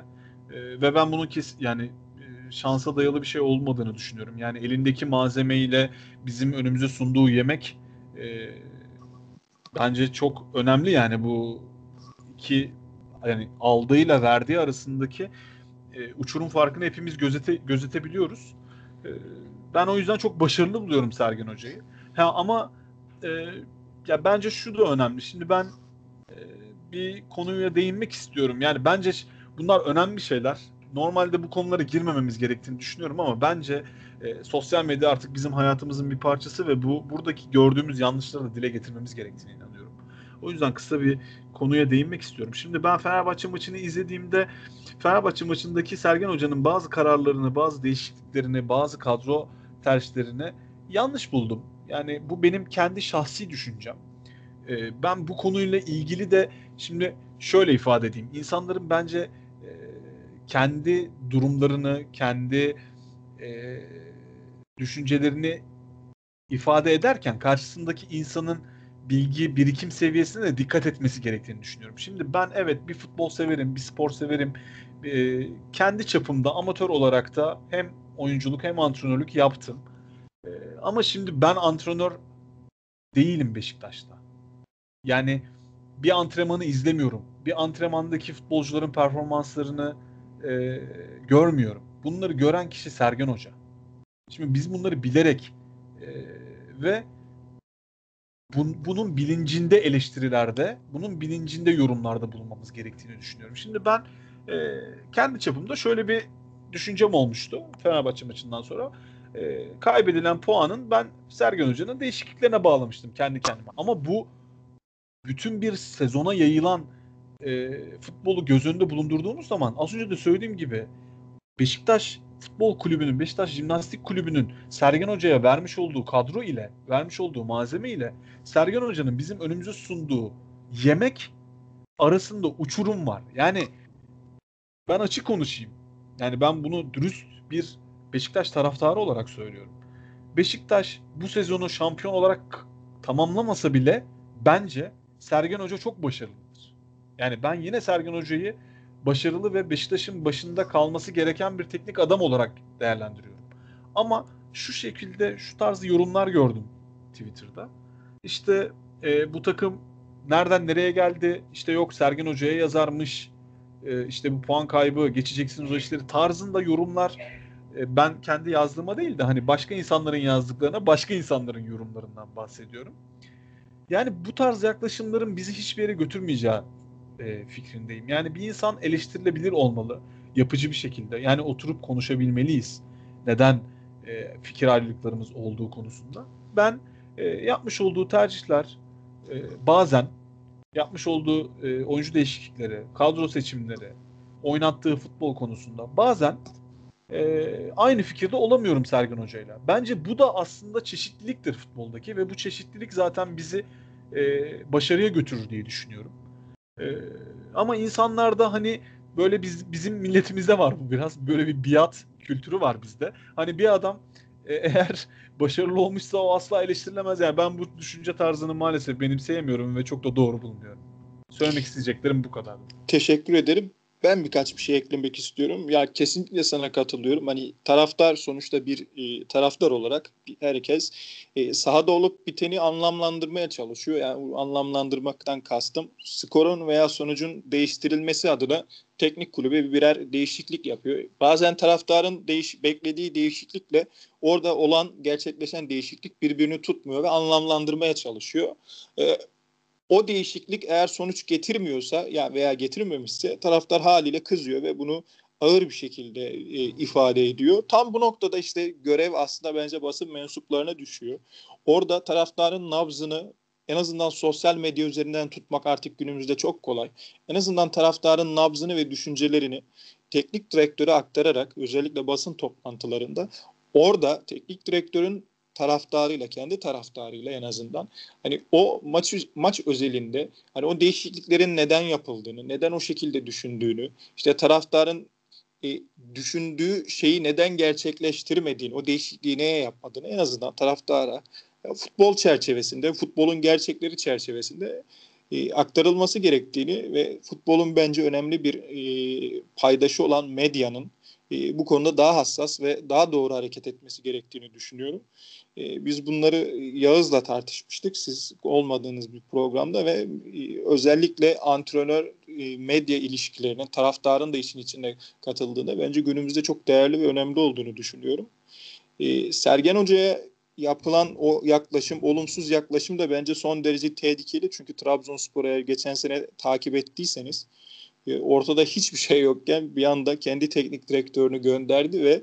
E, ve ben bunu kes yani e, şansa dayalı bir şey olmadığını düşünüyorum. Yani elindeki malzemeyle bizim önümüze sunduğu yemek e, bence çok önemli yani bu iki yani aldığıyla verdiği arasındaki e, uçurum farkını hepimiz gözete gözetebiliyoruz. E, ben o yüzden çok başarılı buluyorum Sergen Hoca'yı. Ha ama e, ya bence şu da önemli. Şimdi ben e, bir konuya değinmek istiyorum. Yani bence bunlar önemli şeyler. Normalde bu konulara girmememiz gerektiğini düşünüyorum ama bence e, sosyal medya artık bizim hayatımızın bir parçası ve bu buradaki gördüğümüz yanlışları da dile getirmemiz gerektiğine inanıyorum. O yüzden kısa bir konuya değinmek istiyorum. Şimdi ben Fenerbahçe maçını izlediğimde Fenerbahçe maçındaki Sergen Hoca'nın bazı kararlarını, bazı değişikliklerini, bazı kadro tercihlerini yanlış buldum. Yani bu benim kendi şahsi düşüncem. Ee, ben bu konuyla ilgili de şimdi şöyle ifade edeyim. İnsanların bence kendi durumlarını, kendi e, düşüncelerini ifade ederken karşısındaki insanın bilgi, birikim seviyesine de dikkat etmesi gerektiğini düşünüyorum. Şimdi ben evet bir futbol severim, bir spor severim. E, kendi çapımda amatör olarak da hem oyunculuk hem antrenörlük yaptım. E, ama şimdi ben antrenör değilim Beşiktaş'ta. Yani bir antrenmanı izlemiyorum. Bir antrenmandaki futbolcuların performanslarını e, görmüyorum. Bunları gören kişi Sergen Hoca. Şimdi biz bunları bilerek e, ve bun, bunun bilincinde eleştirilerde, bunun bilincinde yorumlarda bulunmamız gerektiğini düşünüyorum. Şimdi ben e, kendi çapımda şöyle bir düşüncem olmuştu Fenerbahçe maçından sonra. E, kaybedilen puanın ben Sergen Hoca'nın değişikliklerine bağlamıştım kendi kendime. Ama bu bütün bir sezona yayılan e, futbolu göz önünde bulundurduğumuz zaman az önce de söylediğim gibi Beşiktaş Futbol Kulübü'nün, Beşiktaş Jimnastik Kulübü'nün Sergen Hoca'ya vermiş olduğu kadro ile, vermiş olduğu malzeme ile Sergen Hoca'nın bizim önümüze sunduğu yemek arasında uçurum var. Yani ben açık konuşayım. Yani ben bunu dürüst bir Beşiktaş taraftarı olarak söylüyorum. Beşiktaş bu sezonu şampiyon olarak tamamlamasa bile bence Sergen Hoca çok başarılıdır. Yani ben yine Sergen Hoca'yı başarılı ve Beşiktaş'ın başında kalması gereken bir teknik adam olarak değerlendiriyorum. Ama şu şekilde şu tarzı yorumlar gördüm Twitter'da. İşte e, bu takım nereden nereye geldi? İşte yok Sergen Hoca'ya yazarmış. E, işte bu puan kaybı geçeceksiniz o işleri tarzında yorumlar e, ben kendi yazdığıma değil de hani başka insanların yazdıklarına başka insanların yorumlarından bahsediyorum. Yani bu tarz yaklaşımların bizi hiçbir yere götürmeyeceği e, fikrindeyim. Yani bir insan eleştirilebilir olmalı yapıcı bir şekilde. Yani oturup konuşabilmeliyiz. Neden e, fikir ayrılıklarımız olduğu konusunda. Ben e, yapmış olduğu tercihler e, bazen yapmış olduğu e, oyuncu değişiklikleri, kadro seçimleri, oynattığı futbol konusunda bazen e, aynı fikirde olamıyorum Sergen Hoca'yla. Bence bu da aslında çeşitliliktir futboldaki ve bu çeşitlilik zaten bizi e, başarıya götürür diye düşünüyorum. E, ama insanlarda hani böyle biz bizim milletimizde var bu biraz böyle bir biat kültürü var bizde. Hani bir adam e, eğer başarılı olmuşsa o asla eleştirilemez. Yani ben bu düşünce tarzını maalesef benimseyemiyorum ve çok da doğru bulmuyorum. Söylemek isteyeceklerim bu kadar. Teşekkür ederim ben birkaç bir şey eklemek istiyorum. Ya kesinlikle sana katılıyorum. Hani taraftar sonuçta bir e, taraftar olarak herkes e, sahada olup biteni anlamlandırmaya çalışıyor. Yani anlamlandırmaktan kastım skorun veya sonucun değiştirilmesi adına teknik kulübe birer değişiklik yapıyor. Bazen taraftarın değiş beklediği değişiklikle orada olan gerçekleşen değişiklik birbirini tutmuyor ve anlamlandırmaya çalışıyor. E, o değişiklik eğer sonuç getirmiyorsa ya veya getirmemişse taraftar haliyle kızıyor ve bunu ağır bir şekilde e, ifade ediyor. Tam bu noktada işte görev aslında bence basın mensuplarına düşüyor. Orada taraftarın nabzını en azından sosyal medya üzerinden tutmak artık günümüzde çok kolay. En azından taraftarın nabzını ve düşüncelerini teknik direktöre aktararak özellikle basın toplantılarında orada teknik direktörün taraftarıyla, kendi taraftarıyla en azından. Hani o maç maç özelinde hani o değişikliklerin neden yapıldığını, neden o şekilde düşündüğünü, işte taraftarın e, düşündüğü şeyi neden gerçekleştirmediğini, o değişikliği neye yapmadığını en azından taraftara ya, futbol çerçevesinde, futbolun gerçekleri çerçevesinde e, aktarılması gerektiğini ve futbolun bence önemli bir e, paydaşı olan medyanın e, bu konuda daha hassas ve daha doğru hareket etmesi gerektiğini düşünüyorum. E, biz bunları Yağız'la tartışmıştık siz olmadığınız bir programda ve e, özellikle antrenör e, medya ilişkilerinin taraftarın da işin içine katıldığında bence günümüzde çok değerli ve önemli olduğunu düşünüyorum. E, Sergen Hoca'ya yapılan o yaklaşım, olumsuz yaklaşım da bence son derece tehlikeli. Çünkü Trabzonspor'a geçen sene takip ettiyseniz e, ortada hiçbir şey yokken bir anda kendi teknik direktörünü gönderdi ve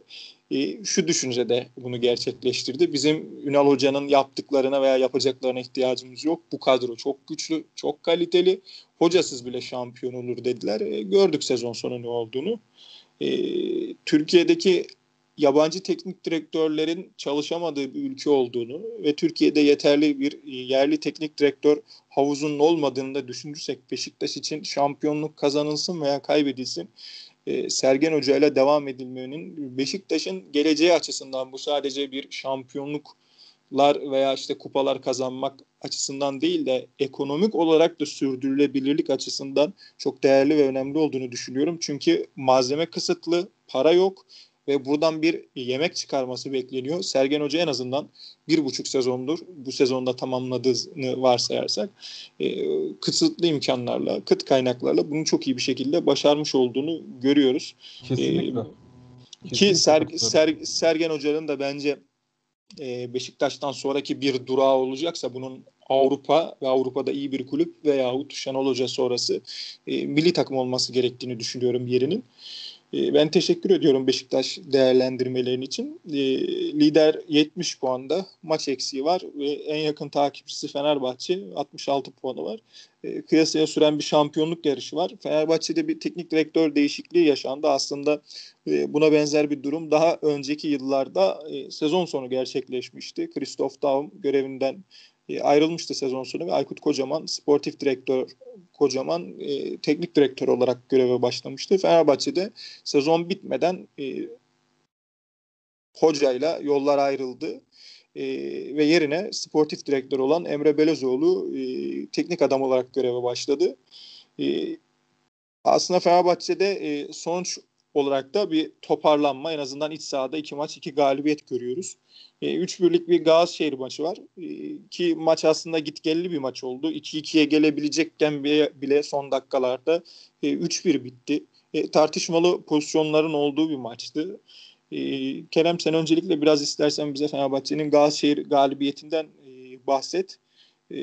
e, şu düşüncede bunu gerçekleştirdi. Bizim Ünal Hoca'nın yaptıklarına veya yapacaklarına ihtiyacımız yok. Bu kadro çok güçlü, çok kaliteli. Hocasız bile şampiyon olur dediler. E, gördük sezon sonu ne olduğunu. E, Türkiye'deki yabancı teknik direktörlerin çalışamadığı bir ülke olduğunu ve Türkiye'de yeterli bir e, yerli teknik direktör havuzunun olmadığını da düşünürsek Beşiktaş için şampiyonluk kazanılsın veya kaybedilsin e, Sergen Hoca ile devam edilmenin Beşiktaş'ın geleceği açısından bu sadece bir şampiyonluklar veya işte kupalar kazanmak açısından değil de ekonomik olarak da sürdürülebilirlik açısından çok değerli ve önemli olduğunu düşünüyorum. Çünkü malzeme kısıtlı, para yok ve buradan bir yemek çıkarması bekleniyor. Sergen Hoca en azından bir buçuk sezondur bu sezonda tamamladığını varsayarsak e, kısıtlı imkanlarla, kıt kaynaklarla bunu çok iyi bir şekilde başarmış olduğunu görüyoruz. Kesinlikle. E, ki Ser, Ser, Sergen Hoca'nın da bence e, Beşiktaş'tan sonraki bir durağı olacaksa bunun Avrupa ve Avrupa'da iyi bir kulüp veyahut Şenol Hoca sonrası e, milli takım olması gerektiğini düşünüyorum yerinin. E, ben teşekkür ediyorum Beşiktaş değerlendirmelerin için. E, lider 70 puanda maç eksiği var ve en yakın takipçisi Fenerbahçe 66 puanı var. E, kıyasaya süren bir şampiyonluk yarışı var. Fenerbahçe'de bir teknik direktör değişikliği yaşandı. Aslında e, buna benzer bir durum daha önceki yıllarda e, sezon sonu gerçekleşmişti. Christoph Daum görevinden e, ayrılmıştı sezon sonu ve Aykut Kocaman sportif direktör Kocaman e, teknik direktör olarak göreve başlamıştı. Fenerbahçe'de sezon bitmeden e, hocayla yollar ayrıldı. E, ve yerine sportif direktör olan Emre Belezoğlu e, teknik adam olarak göreve başladı. E, aslında Fenerbahçe'de e, sonuç olarak da bir toparlanma en azından iç sahada iki maç iki galibiyet görüyoruz. E, 3 birlik bir Galatasarayır maçı var. E, ki maç aslında gitgelli bir maç oldu. 2-2'ye gelebilecekken bile, son dakikalarda e, 3-1 bitti. E, tartışmalı pozisyonların olduğu bir maçtı. E, Kerem sen öncelikle biraz istersen bize Fenerbahçe'nin Galatasarayır galibiyetinden e, bahset. E,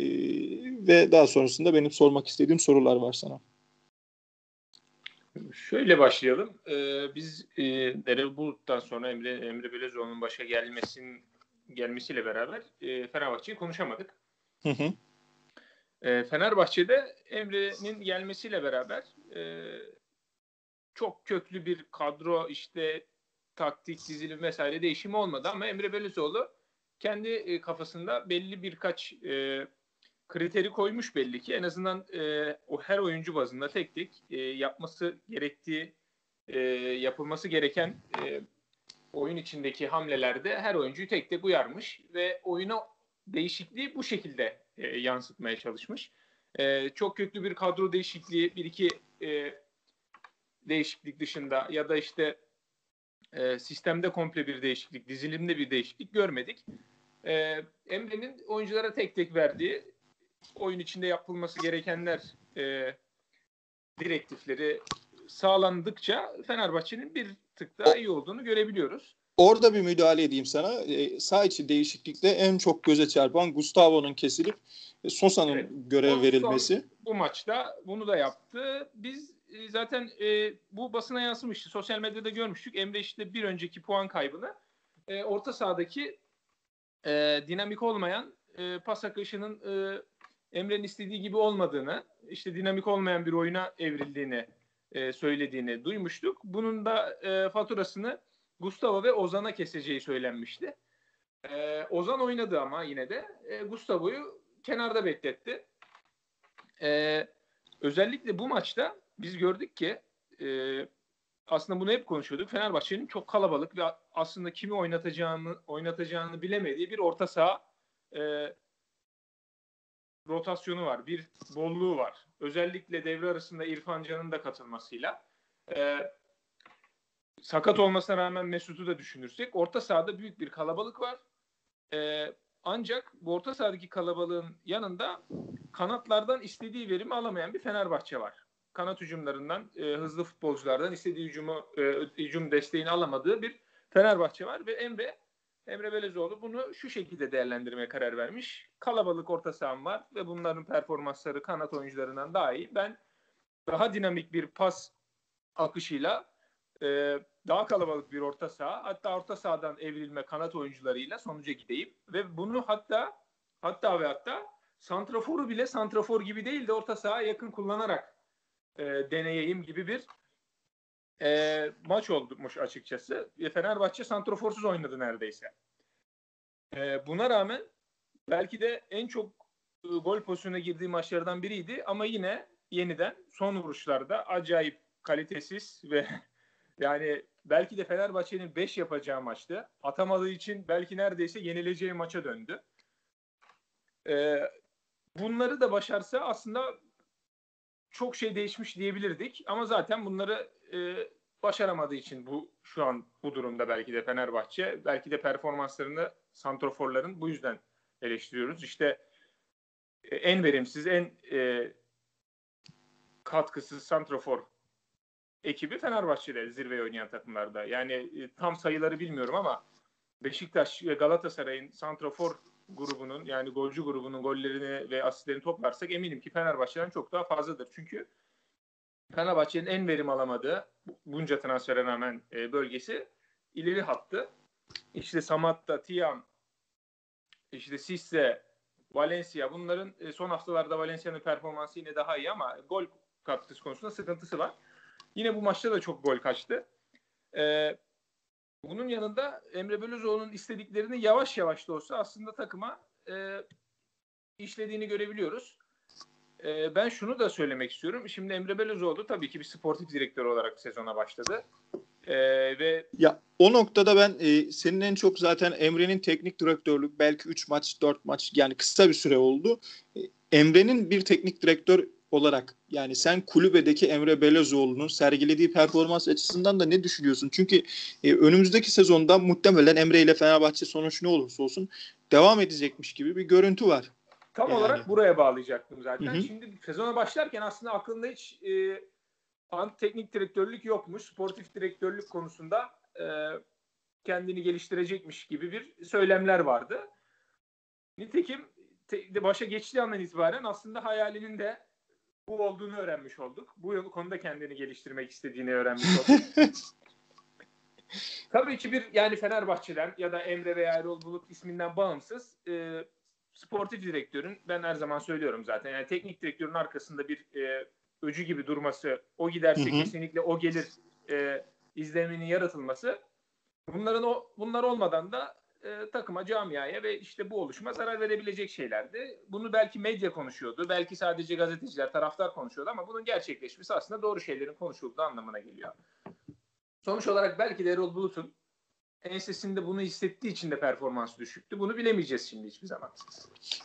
ve daha sonrasında benim sormak istediğim sorular var sana. Şöyle başlayalım. Ee, biz e, Derel Bulut'tan sonra Emre, Emre Belezoğlu'nun başa gelmesin, gelmesiyle beraber e, Fenerbahçe'yi konuşamadık. Hı hı. E, Fenerbahçe'de Emre'nin gelmesiyle beraber e, çok köklü bir kadro işte taktik, dizilim vesaire değişimi olmadı ama Emre Belezoğlu kendi e, kafasında belli birkaç e, kriteri koymuş belli ki. En azından e, o her oyuncu bazında tek tek e, yapması gerektiği, e, yapılması gereken e, oyun içindeki hamlelerde her oyuncuyu tek tek uyarmış ve oyuna değişikliği bu şekilde e, yansıtmaya çalışmış. E, çok köklü bir kadro değişikliği, bir iki e, değişiklik dışında ya da işte e, sistemde komple bir değişiklik, dizilimde bir değişiklik görmedik. E, Emre'nin oyunculara tek tek verdiği oyun içinde yapılması gerekenler e, direktifleri sağlandıkça Fenerbahçe'nin bir tık daha iyi olduğunu görebiliyoruz. Orada bir müdahale edeyim sana. E, sağ içi değişiklikte en çok göze çarpan Gustavo'nun kesilip e, Sosa'nın evet. görev verilmesi. Bu maçta bunu da yaptı. Biz e, zaten e, bu basına yansımıştı. Sosyal medyada görmüştük. Emre işte bir önceki puan kaybını e, orta sahadaki e, dinamik olmayan e, pas akışının e, Emre'nin istediği gibi olmadığını, işte dinamik olmayan bir oyuna evrildiğini e, söylediğini duymuştuk. Bunun da e, faturasını Gustavo ve Ozan'a keseceği söylenmişti. E, Ozan oynadı ama yine de e, Gustavo'yu kenarda bekletti. E, özellikle bu maçta biz gördük ki e, aslında bunu hep konuşuyorduk. Fenerbahçe'nin çok kalabalık ve aslında kimi oynatacağını oynatacağını bilemediği bir orta saha e, rotasyonu var. Bir bolluğu var. Özellikle devre arasında İrfan Can'ın da katılmasıyla. E, sakat olmasına rağmen Mesut'u da düşünürsek orta sahada büyük bir kalabalık var. E, ancak bu orta sahadaki kalabalığın yanında kanatlardan istediği verimi alamayan bir Fenerbahçe var. Kanat hücumlarından, e, hızlı futbolculardan istediği hücumu, e, hücum desteğini alamadığı bir Fenerbahçe var ve Emre Emre Belezoğlu bunu şu şekilde değerlendirmeye karar vermiş. Kalabalık orta saham var ve bunların performansları kanat oyuncularından daha iyi. Ben daha dinamik bir pas akışıyla e, daha kalabalık bir orta saha hatta orta sahadan evrilme kanat oyuncularıyla sonuca gideyim ve bunu hatta hatta ve hatta santraforu bile santrafor gibi değil de orta saha yakın kullanarak e, deneyeyim gibi bir e, maç olmuş açıkçası. E, Fenerbahçe santroforsuz oynadı neredeyse. E, buna rağmen belki de en çok e, gol pozisyonuna girdiği maçlardan biriydi ama yine yeniden son vuruşlarda acayip kalitesiz ve yani belki de Fenerbahçe'nin 5 yapacağı maçtı. Atamadığı için belki neredeyse yenileceği maça döndü. Ee, bunları da başarsa aslında çok şey değişmiş diyebilirdik. Ama zaten bunları e, başaramadığı için bu şu an bu durumda belki de Fenerbahçe. Belki de performanslarını santroforların bu yüzden eleştiriyoruz. İşte e, en verimsiz, en e, katkısız santrofor ekibi Fenerbahçe'de zirveye oynayan takımlarda. Yani e, tam sayıları bilmiyorum ama Beşiktaş ve Galatasaray'ın santrofor grubunun yani golcü grubunun gollerini ve asistlerini toplarsak eminim ki Fenerbahçe'den çok daha fazladır. Çünkü Fenerbahçe'nin en verim alamadığı bunca transfere rağmen e, bölgesi ileri hattı. İşte Samatta, Tiam, işte Sisse, Valencia bunların e, son haftalarda Valencia'nın performansı yine daha iyi ama gol katkısı konusunda sıkıntısı var. Yine bu maçta da çok gol kaçtı. Ee, bunun yanında Emre Belözoğlu'nun istediklerini yavaş yavaş da olsa aslında takıma e, işlediğini görebiliyoruz. E, ben şunu da söylemek istiyorum. Şimdi Emre Belözoğlu tabii ki bir sportif direktör olarak sezona başladı. E, ve ya o noktada ben e, senin en çok zaten Emre'nin teknik direktörlük belki 3 maç 4 maç yani kısa bir süre oldu. E, Emre'nin bir teknik direktör olarak yani sen kulübedeki Emre Belezoğlu'nun sergilediği performans açısından da ne düşünüyorsun? Çünkü e, önümüzdeki sezonda muhtemelen Emre ile Fenerbahçe sonuç ne olursa olsun devam edecekmiş gibi bir görüntü var. Tam yani. olarak buraya bağlayacaktım zaten. Hı hı. Şimdi sezona başlarken aslında aklında hiç e, teknik direktörlük yokmuş. Sportif direktörlük konusunda e, kendini geliştirecekmiş gibi bir söylemler vardı. Nitekim te, başa geçtiği andan itibaren aslında hayalinin de bu olduğunu öğrenmiş olduk. Bu konuda kendini geliştirmek istediğini öğrenmiş olduk. Tabii ki bir yani Fenerbahçe'den ya da Emre veya Erol Bulut isminden bağımsız e, sportif direktörün ben her zaman söylüyorum zaten yani teknik direktörün arkasında bir e, öcü gibi durması o giderse hı hı. kesinlikle o gelir e, izleniminin yaratılması bunların o bunlar olmadan da e, takıma, camiaya ve işte bu oluşuma zarar verebilecek şeylerdi. Bunu belki medya konuşuyordu, belki sadece gazeteciler, taraftar konuşuyordu ama bunun gerçekleşmesi aslında doğru şeylerin konuşulduğu anlamına geliyor. Sonuç olarak belki de Erol Bulut'un ensesinde bunu hissettiği için de performans düşüktü. Bunu bilemeyeceğiz şimdi hiçbir zaman.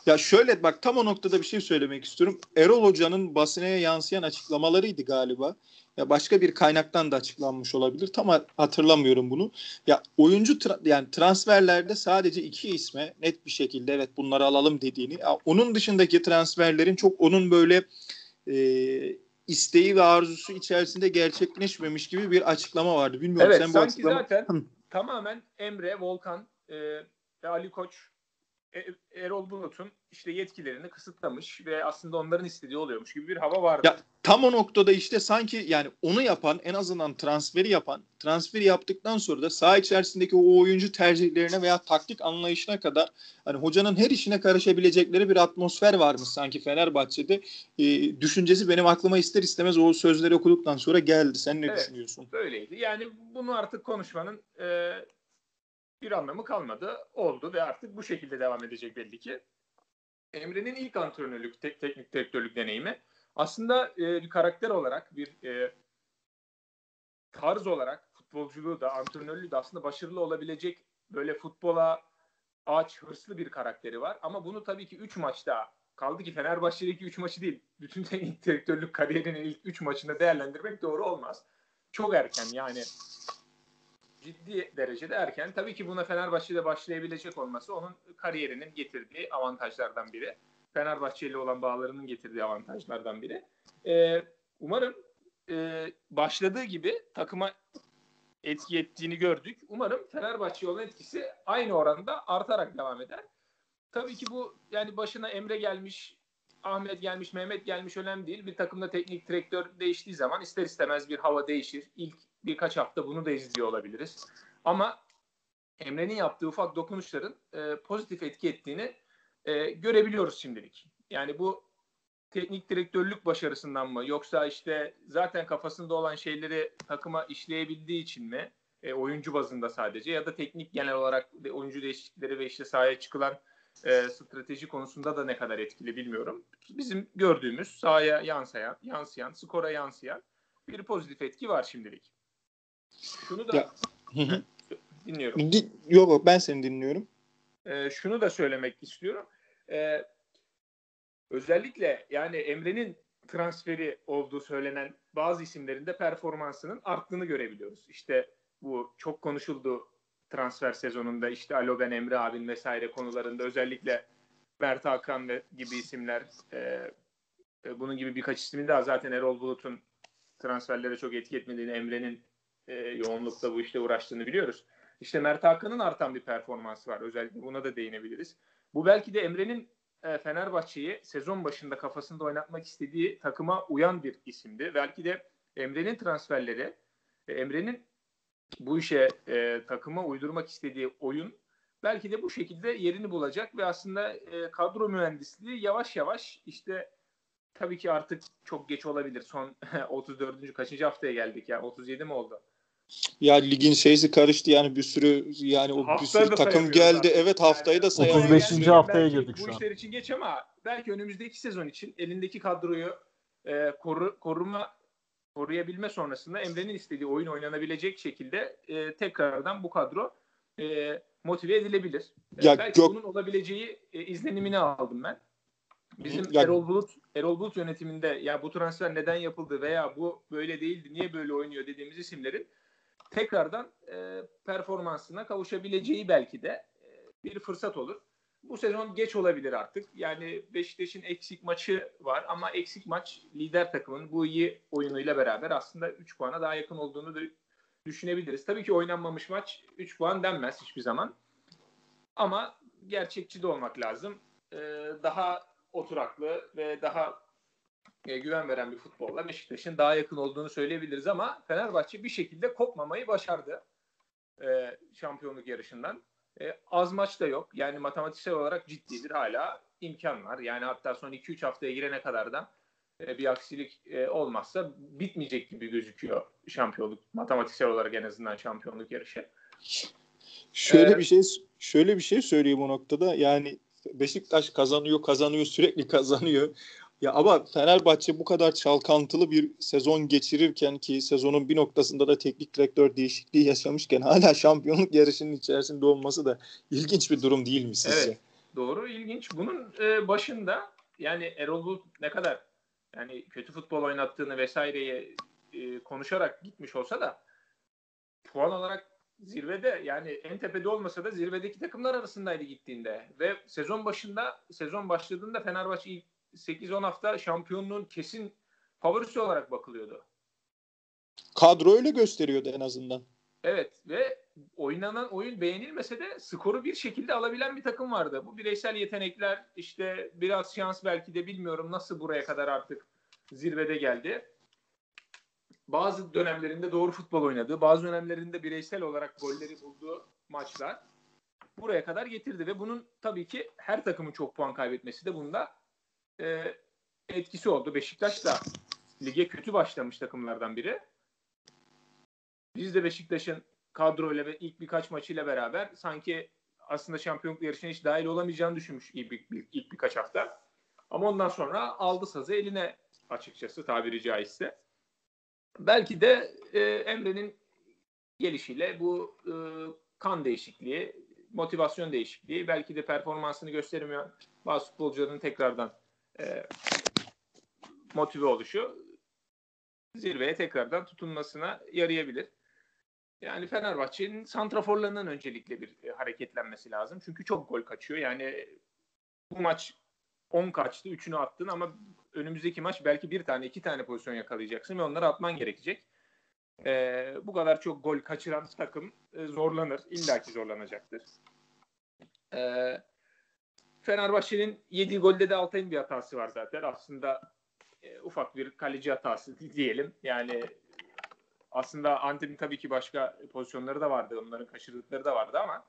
Ya şöyle bak tam o noktada bir şey söylemek istiyorum. Erol Hoca'nın basınaya yansıyan açıklamalarıydı galiba. Ya başka bir kaynaktan da açıklanmış olabilir. Tam hatırlamıyorum bunu. Ya oyuncu tra- yani transferlerde sadece iki isme net bir şekilde evet bunları alalım dediğini. Ya onun dışındaki transferlerin çok onun böyle e, isteği ve arzusu içerisinde gerçekleşmemiş gibi bir açıklama vardı. Bilmiyorum evet, sen bu açıklama... zaten tamamen Emre, Volkan e, ve Ali Koç Erol Bulut'un işte yetkilerini kısıtlamış ve aslında onların istediği oluyormuş gibi bir hava vardı. Ya tam o noktada işte sanki yani onu yapan en azından transferi yapan transferi yaptıktan sonra da saha içerisindeki o oyuncu tercihlerine veya taktik anlayışına kadar hani hocanın her işine karışabilecekleri bir atmosfer varmış sanki Fenerbahçe'de. E, düşüncesi benim aklıma ister istemez o sözleri okuduktan sonra geldi. Sen ne evet, düşünüyorsun? Böyleydi. Yani bunu artık konuşmanın e, bir anlamı kalmadı. Oldu ve artık bu şekilde devam edecek belli ki. Emre'nin ilk antrenörlük, te- teknik direktörlük deneyimi aslında e, karakter olarak, bir e, tarz olarak futbolculuğu da, antrenörlüğü de aslında başarılı olabilecek böyle futbola aç, hırslı bir karakteri var. Ama bunu tabii ki 3 maçta kaldı ki Fenerbahçe'deki 3 maçı değil, bütün teknik direktörlük kariyerinin ilk 3 maçında değerlendirmek doğru olmaz. Çok erken yani ciddi derecede erken. Tabii ki buna Fenerbahçe'de başlayabilecek olması onun kariyerinin getirdiği avantajlardan biri. Fenerbahçe ile olan bağlarının getirdiği avantajlardan biri. Ee, umarım e, başladığı gibi takıma etki ettiğini gördük. Umarım Fenerbahçe olan etkisi aynı oranda artarak devam eder. Tabii ki bu yani başına Emre gelmiş, Ahmet gelmiş, Mehmet gelmiş önemli değil. Bir takımda teknik direktör değiştiği zaman ister istemez bir hava değişir. İlk birkaç hafta bunu da izliyor olabiliriz. Ama Emre'nin yaptığı ufak dokunuşların e, pozitif etki ettiğini e, görebiliyoruz şimdilik. Yani bu teknik direktörlük başarısından mı yoksa işte zaten kafasında olan şeyleri takıma işleyebildiği için mi e, oyuncu bazında sadece ya da teknik genel olarak oyuncu değişiklikleri ve işte sahaya çıkılan e, strateji konusunda da ne kadar etkili bilmiyorum. Bizim gördüğümüz sahaya yansıyan, yansıyan, skora yansıyan bir pozitif etki var şimdilik. Şunu da Ya. dinliyorum. Di- Yok ben seni dinliyorum. E, şunu da söylemek istiyorum. E, özellikle yani Emre'nin transferi olduğu söylenen bazı isimlerin de performansının arttığını görebiliyoruz. İşte bu çok konuşuldu transfer sezonunda işte Alo ben Emre abin vesaire konularında özellikle Mert Hakan ve gibi isimler e, e, bunun gibi birkaç ismin daha zaten Erol Bulut'un transferlere çok etki etmediğini Emre'nin e, yoğunlukta bu işte uğraştığını biliyoruz. İşte Mert Hakan'ın artan bir performansı var. Özellikle buna da değinebiliriz. Bu belki de Emre'nin e, Fenerbahçe'yi sezon başında kafasında oynatmak istediği takıma uyan bir isimdi. Belki de Emre'nin transferleri, e, Emre'nin bu işe e, takıma uydurmak istediği oyun belki de bu şekilde yerini bulacak ve aslında e, kadro mühendisliği yavaş yavaş işte tabii ki artık çok geç olabilir. Son 34. kaçıncı haftaya geldik ya? 37 mi oldu? Ya ligin şeysi karıştı yani bir sürü yani o bir Haftayı sürü takım geldi. artık. Evet haftayı da Yani sayamıyoruz. 35. belki haftaya girdik şu Bu an. işler için geç ama belki önümüzdeki sezon için elindeki kadroyu e, koru, koruma koruyabilme sonrasında Emre'nin istediği oyun oynanabilecek şekilde e, tekrardan bu kadro e, motive edilebilir. E, Ya belki Gök- bunun olabileceği e, izlenimini aldım ben. Bizim Ya- Erol Bulut Erol Bulut yönetiminde ya bu transfer neden yapıldı veya bu böyle değildi niye böyle oynuyor dediğimiz isimlerin tekrardan e, performansına kavuşabileceği belki de e, bir fırsat olur. Bu sezon geç olabilir artık. Yani Beşiktaş'ın eksik maçı var ama eksik maç lider takımın bu iyi oyunuyla beraber aslında 3 puana daha yakın olduğunu da düşünebiliriz. Tabii ki oynanmamış maç 3 puan denmez hiçbir zaman. Ama gerçekçi de olmak lazım. Ee, daha oturaklı ve daha güven veren bir futbolla Beşiktaş'ın daha yakın olduğunu söyleyebiliriz ama Fenerbahçe bir şekilde kopmamayı başardı e, şampiyonluk yarışından. E, az maç da yok. Yani matematiksel olarak ciddidir. Hala imkan var. Yani hatta son 2-3 haftaya girene kadar da e, bir aksilik e, olmazsa bitmeyecek gibi gözüküyor şampiyonluk. Matematiksel olarak en azından şampiyonluk yarışı. Şöyle Evet. bir şey şöyle bir şey söyleyeyim o noktada. Yani Beşiktaş kazanıyor, kazanıyor, sürekli kazanıyor. Ya ama Fenerbahçe bu kadar çalkantılı bir sezon geçirirken ki sezonun bir noktasında da teknik direktör değişikliği yaşamışken hala şampiyonluk yarışının içerisinde olması da ilginç bir durum değil mi sizce? Evet. Doğru, ilginç. Bunun e, başında yani Erol Bulut ne kadar yani kötü futbol oynattığını vesaireyi e, konuşarak gitmiş olsa da puan olarak zirvede yani en tepede olmasa da zirvedeki takımlar arasındaydı gittiğinde ve sezon başında sezon başladığında Fenerbahçe ilk 8-10 hafta şampiyonluğun kesin favorisi olarak bakılıyordu. Kadro öyle gösteriyordu en azından. Evet ve oynanan oyun beğenilmese de skoru bir şekilde alabilen bir takım vardı. Bu bireysel yetenekler işte biraz şans belki de bilmiyorum nasıl buraya kadar artık zirvede geldi. Bazı dönemlerinde doğru futbol oynadığı, bazı dönemlerinde bireysel olarak golleri bulduğu maçlar buraya kadar getirdi ve bunun tabii ki her takımın çok puan kaybetmesi de bunda e, etkisi oldu. Beşiktaş da lige kötü başlamış takımlardan biri. Biz de Beşiktaş'ın kadroyla ve ilk birkaç maçıyla beraber sanki aslında şampiyonluk yarışına hiç dahil olamayacağını düşünmüş ilk, bir- ilk birkaç hafta. Ama ondan sonra aldı sazı eline açıkçası tabiri caizse. Belki de e, Emre'nin gelişiyle bu e, kan değişikliği, motivasyon değişikliği, belki de performansını gösteremiyor bazı futbolcuların tekrardan e, motive oluşu zirveye tekrardan tutunmasına yarayabilir. Yani Fenerbahçe'nin santraforlarından öncelikle bir e, hareketlenmesi lazım. Çünkü çok gol kaçıyor. Yani bu maç 10 kaçtı, 3'ünü attın ama önümüzdeki maç belki bir tane, iki tane pozisyon yakalayacaksın ve onları atman gerekecek. Ee, bu kadar çok gol kaçıran takım e, zorlanır. İlla zorlanacaktır. Ee, Fenerbahçe'nin yediği golde de Altay'ın bir hatası var zaten. Aslında e, ufak bir kaleci hatası diyelim. Yani aslında Antep'in tabii ki başka pozisyonları da vardı. Onların kaçırdıkları da vardı ama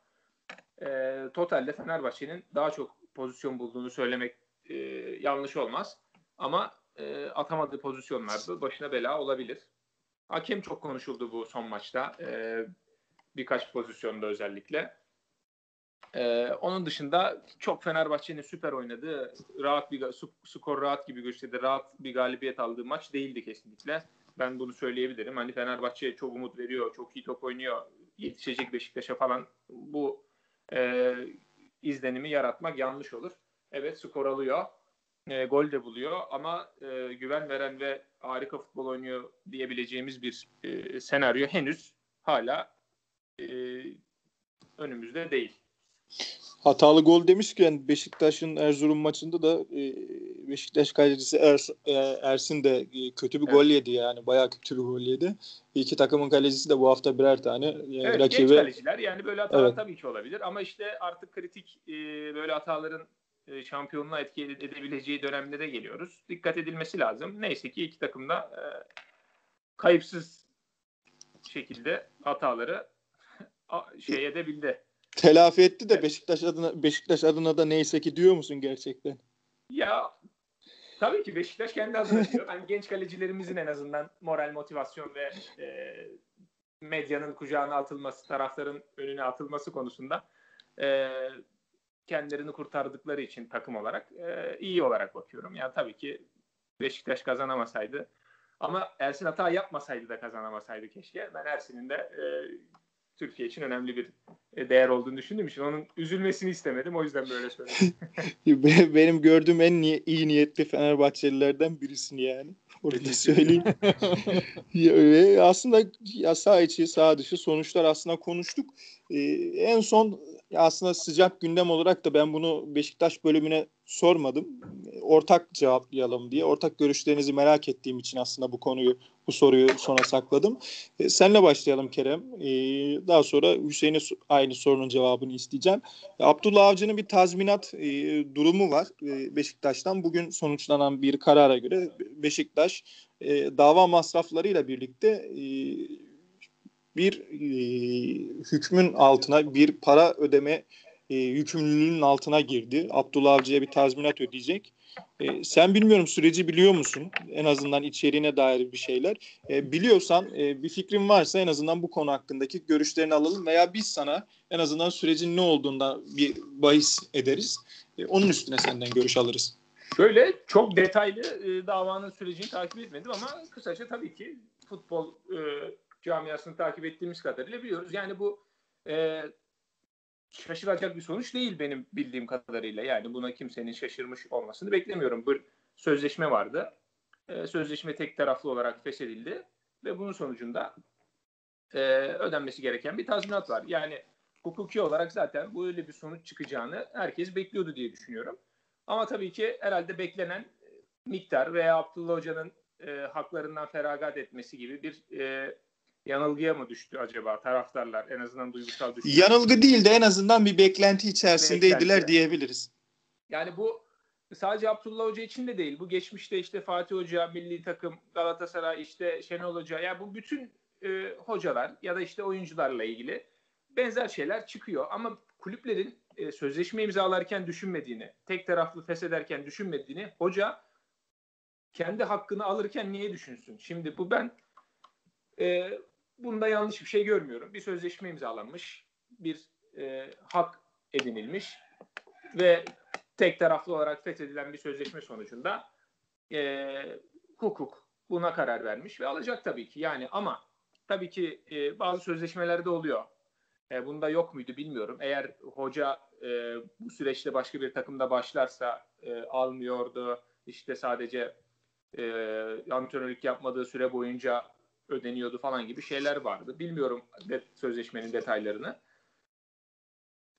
e, totalde Fenerbahçe'nin daha çok pozisyon bulduğunu söylemek e, yanlış olmaz. Ama e, atamadığı pozisyonlarda başına bela olabilir. Hakem çok konuşuldu bu son maçta. E, birkaç pozisyonda özellikle. E, onun dışında çok Fenerbahçe'nin süper oynadığı, rahat bir skor rahat gibi gösterdi, rahat bir galibiyet aldığı maç değildi kesinlikle. Ben bunu söyleyebilirim. Hani Fenerbahçe çok umut veriyor, çok iyi top oynuyor, yetişecek Beşiktaş'a falan bu e, izlenimi yaratmak yanlış olur. Evet skor alıyor, e, gol de buluyor ama e, güven veren ve harika futbol oynuyor diyebileceğimiz bir e, senaryo henüz hala e, önümüzde değil. Hatalı gol demişken Beşiktaş'ın Erzurum maçında da e, Beşiktaş kalecisi Ers, e, Ersin de e, kötü bir evet. gol yedi yani bayağı kötü bir gol yedi. İki takımın kalecisi de bu hafta birer tane e, evet, rakibe. Genç kaleciler yani böyle hatalar evet. tabii ki olabilir ama işte artık kritik e, böyle hataların e, şampiyonluğa etki edebileceği dönemde de geliyoruz. Dikkat edilmesi lazım. Neyse ki iki takım da e, kayıpsız şekilde hataları şey edebildi. Telafi etti de evet. Beşiktaş adına Beşiktaş adına da neyse ki diyor musun gerçekten? Ya tabii ki Beşiktaş kendi adına diyor. Ben genç kalecilerimizin en azından moral, motivasyon ve e, medyanın kucağına atılması, tarafların önüne atılması konusunda e, kendilerini kurtardıkları için takım olarak e, iyi olarak bakıyorum. Yani tabii ki Beşiktaş kazanamasaydı ama Ersin hata yapmasaydı da kazanamasaydı keşke. Ben Ersin'in de e, Türkiye için önemli bir e, değer olduğunu düşündüğüm için onun üzülmesini istemedim. O yüzden böyle söyledim. Benim gördüğüm en niye, iyi niyetli Fenerbahçelilerden birisin yani. Orada söyleyeyim. ya, aslında ya sağ içi sağ dışı sonuçlar aslında konuştuk. Ee, en son aslında sıcak gündem olarak da ben bunu Beşiktaş bölümüne sormadım. Ortak cevaplayalım diye. Ortak görüşlerinizi merak ettiğim için aslında bu konuyu, bu soruyu sona sakladım. E, senle başlayalım Kerem. E, daha sonra Hüseyin'e aynı sorunun cevabını isteyeceğim. Abdullah Avcı'nın bir tazminat e, durumu var e, Beşiktaş'tan. Bugün sonuçlanan bir karara göre Beşiktaş e, dava masraflarıyla birlikte e, bir e, hükmün altına bir para ödeme e, yükümlülüğünün altına girdi. Abdullah Avcı'ya bir tazminat ödeyecek. E, sen bilmiyorum süreci biliyor musun? En azından içeriğine dair bir şeyler. E, biliyorsan e, bir fikrin varsa en azından bu konu hakkındaki görüşlerini alalım veya biz sana en azından sürecin ne olduğunda bir bahis ederiz. E, onun üstüne senden görüş alırız. Şöyle çok detaylı e, davanın sürecini takip etmedim ama kısaca tabii ki futbol e, camiasını takip ettiğimiz kadarıyla biliyoruz. Yani bu e, şaşıracak bir sonuç değil benim bildiğim kadarıyla. Yani buna kimsenin şaşırmış olmasını beklemiyorum. Bir sözleşme vardı. E, sözleşme tek taraflı olarak feshedildi ve bunun sonucunda e, ödenmesi gereken bir tazminat var. Yani hukuki olarak zaten böyle bir sonuç çıkacağını herkes bekliyordu diye düşünüyorum. Ama tabii ki herhalde beklenen miktar veya Abdullah Hoca'nın e, haklarından feragat etmesi gibi bir e, yanılgıya mı düştü acaba taraftarlar en azından duygusal düştü. Yanılgı değil de en azından bir beklenti içerisindeydiler beklenti. diyebiliriz. Yani bu sadece Abdullah Hoca için de değil. Bu geçmişte işte Fatih Hoca, milli takım, Galatasaray, işte Şenol Hoca. Yani bu bütün e, hocalar ya da işte oyuncularla ilgili benzer şeyler çıkıyor. Ama kulüplerin e, sözleşme imzalarken düşünmediğini, tek taraflı feshederken düşünmediğini hoca kendi hakkını alırken niye düşünsün? Şimdi bu ben e, bunda yanlış bir şey görmüyorum. Bir sözleşme imzalanmış, bir e, hak edinilmiş ve tek taraflı olarak fethedilen bir sözleşme sonucunda e, hukuk buna karar vermiş ve alacak tabii ki. Yani ama tabii ki e, bazı sözleşmelerde oluyor. E, bunda yok muydu bilmiyorum. Eğer hoca e, bu süreçte başka bir takımda başlarsa e, almıyordu. İşte sadece e, antrenörlük yapmadığı süre boyunca ödeniyordu falan gibi şeyler vardı. Bilmiyorum sözleşmenin detaylarını.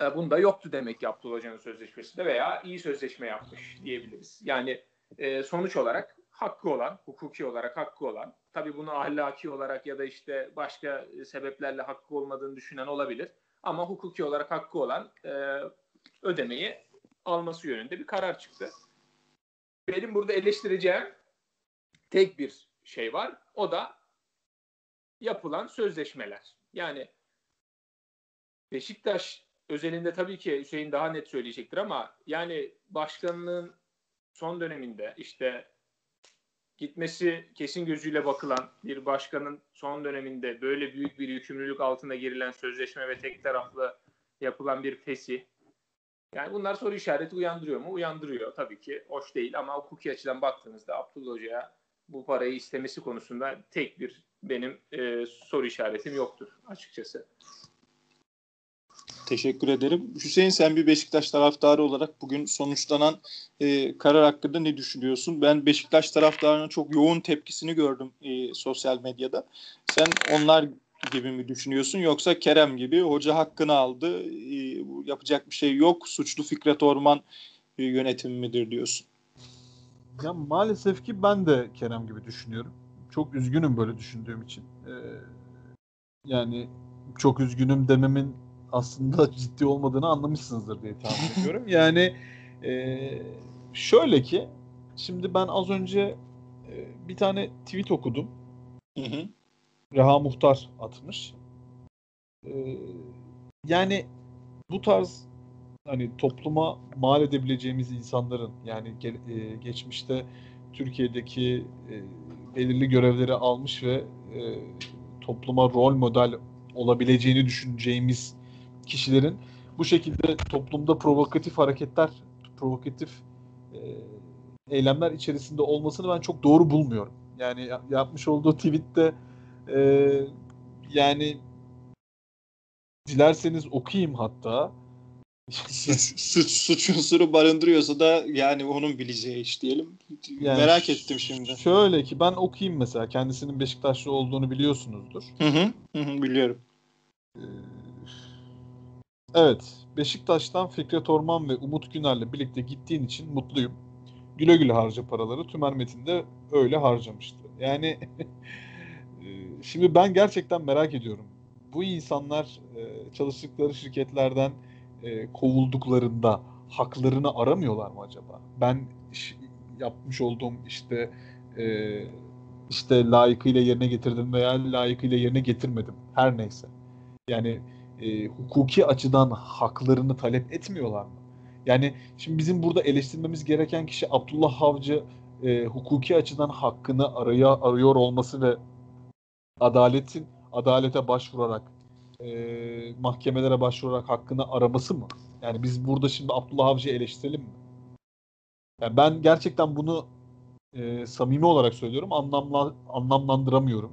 E, bunda yoktu demek ki Abdullah Hoca'nın sözleşmesinde veya iyi sözleşme yapmış diyebiliriz. Yani e, sonuç olarak hakkı olan, hukuki olarak hakkı olan, tabii bunu ahlaki olarak ya da işte başka sebeplerle hakkı olmadığını düşünen olabilir. Ama hukuki olarak hakkı olan e, ödemeyi alması yönünde bir karar çıktı. Benim burada eleştireceğim tek bir şey var. O da yapılan sözleşmeler. Yani Beşiktaş özelinde tabii ki Hüseyin daha net söyleyecektir ama yani başkanlığın son döneminde işte gitmesi kesin gözüyle bakılan bir başkanın son döneminde böyle büyük bir yükümlülük altında girilen sözleşme ve tek taraflı yapılan bir fesi. Yani bunlar soru işareti uyandırıyor mu? Uyandırıyor tabii ki. Hoş değil ama hukuki açıdan baktığınızda Abdullah Hoca'ya bu parayı istemesi konusunda tek bir benim e, soru işaretim yoktur açıkçası. Teşekkür ederim. Hüseyin sen bir Beşiktaş taraftarı olarak bugün sonuçlanan e, karar hakkında ne düşünüyorsun? Ben Beşiktaş taraftarının çok yoğun tepkisini gördüm e, sosyal medyada. Sen onlar gibi mi düşünüyorsun yoksa Kerem gibi hoca hakkını aldı e, yapacak bir şey yok suçlu Fikret Orman e, yönetimi midir diyorsun? Ya maalesef ki ben de Kerem gibi düşünüyorum. Çok üzgünüm böyle düşündüğüm için. Ee, yani çok üzgünüm dememin aslında ciddi olmadığını anlamışsınızdır diye tahmin ediyorum. Yani e, şöyle ki şimdi ben az önce e, bir tane tweet okudum. Hı hı. Reha Muhtar atmış. E, yani bu tarz hani topluma mal edebileceğimiz insanların yani ge- e, geçmişte Türkiye'deki e, belirli görevleri almış ve e, topluma rol model olabileceğini düşüneceğimiz kişilerin bu şekilde toplumda provokatif hareketler, provokatif e, eylemler içerisinde olmasını ben çok doğru bulmuyorum. Yani yapmış olduğu tweette e, yani dilerseniz okuyayım hatta. Suç, suç, unsuru barındırıyorsa da yani onun bileceği iş diyelim. Yani Merak ettim şimdi. Şöyle ki ben okuyayım mesela. Kendisinin Beşiktaşlı olduğunu biliyorsunuzdur. Hı hı, hı biliyorum. Ee, Evet, Beşiktaş'tan Fikret Orman ve Umut Güner'le birlikte gittiğin için mutluyum. Güle güle harca paraları. Tümer Metin de öyle harcamıştı. Yani e, şimdi ben gerçekten merak ediyorum. Bu insanlar e, çalıştıkları şirketlerden e, kovulduklarında haklarını aramıyorlar mı acaba? Ben yapmış olduğum işte işte layıkıyla yerine getirdim veya layıkıyla yerine getirmedim. Her neyse. Yani e, hukuki açıdan haklarını talep etmiyorlar mı? Yani şimdi bizim burada eleştirmemiz gereken kişi Abdullah Havcı e, hukuki açıdan hakkını araya arıyor olması ve adaletin adalete başvurarak e, mahkemelere başvurarak hakkını araması mı? Yani biz burada şimdi Abdullah Avcı'yı eleştirelim mi? Yani ben gerçekten bunu e, samimi olarak söylüyorum anlamla, anlamlandıramıyorum.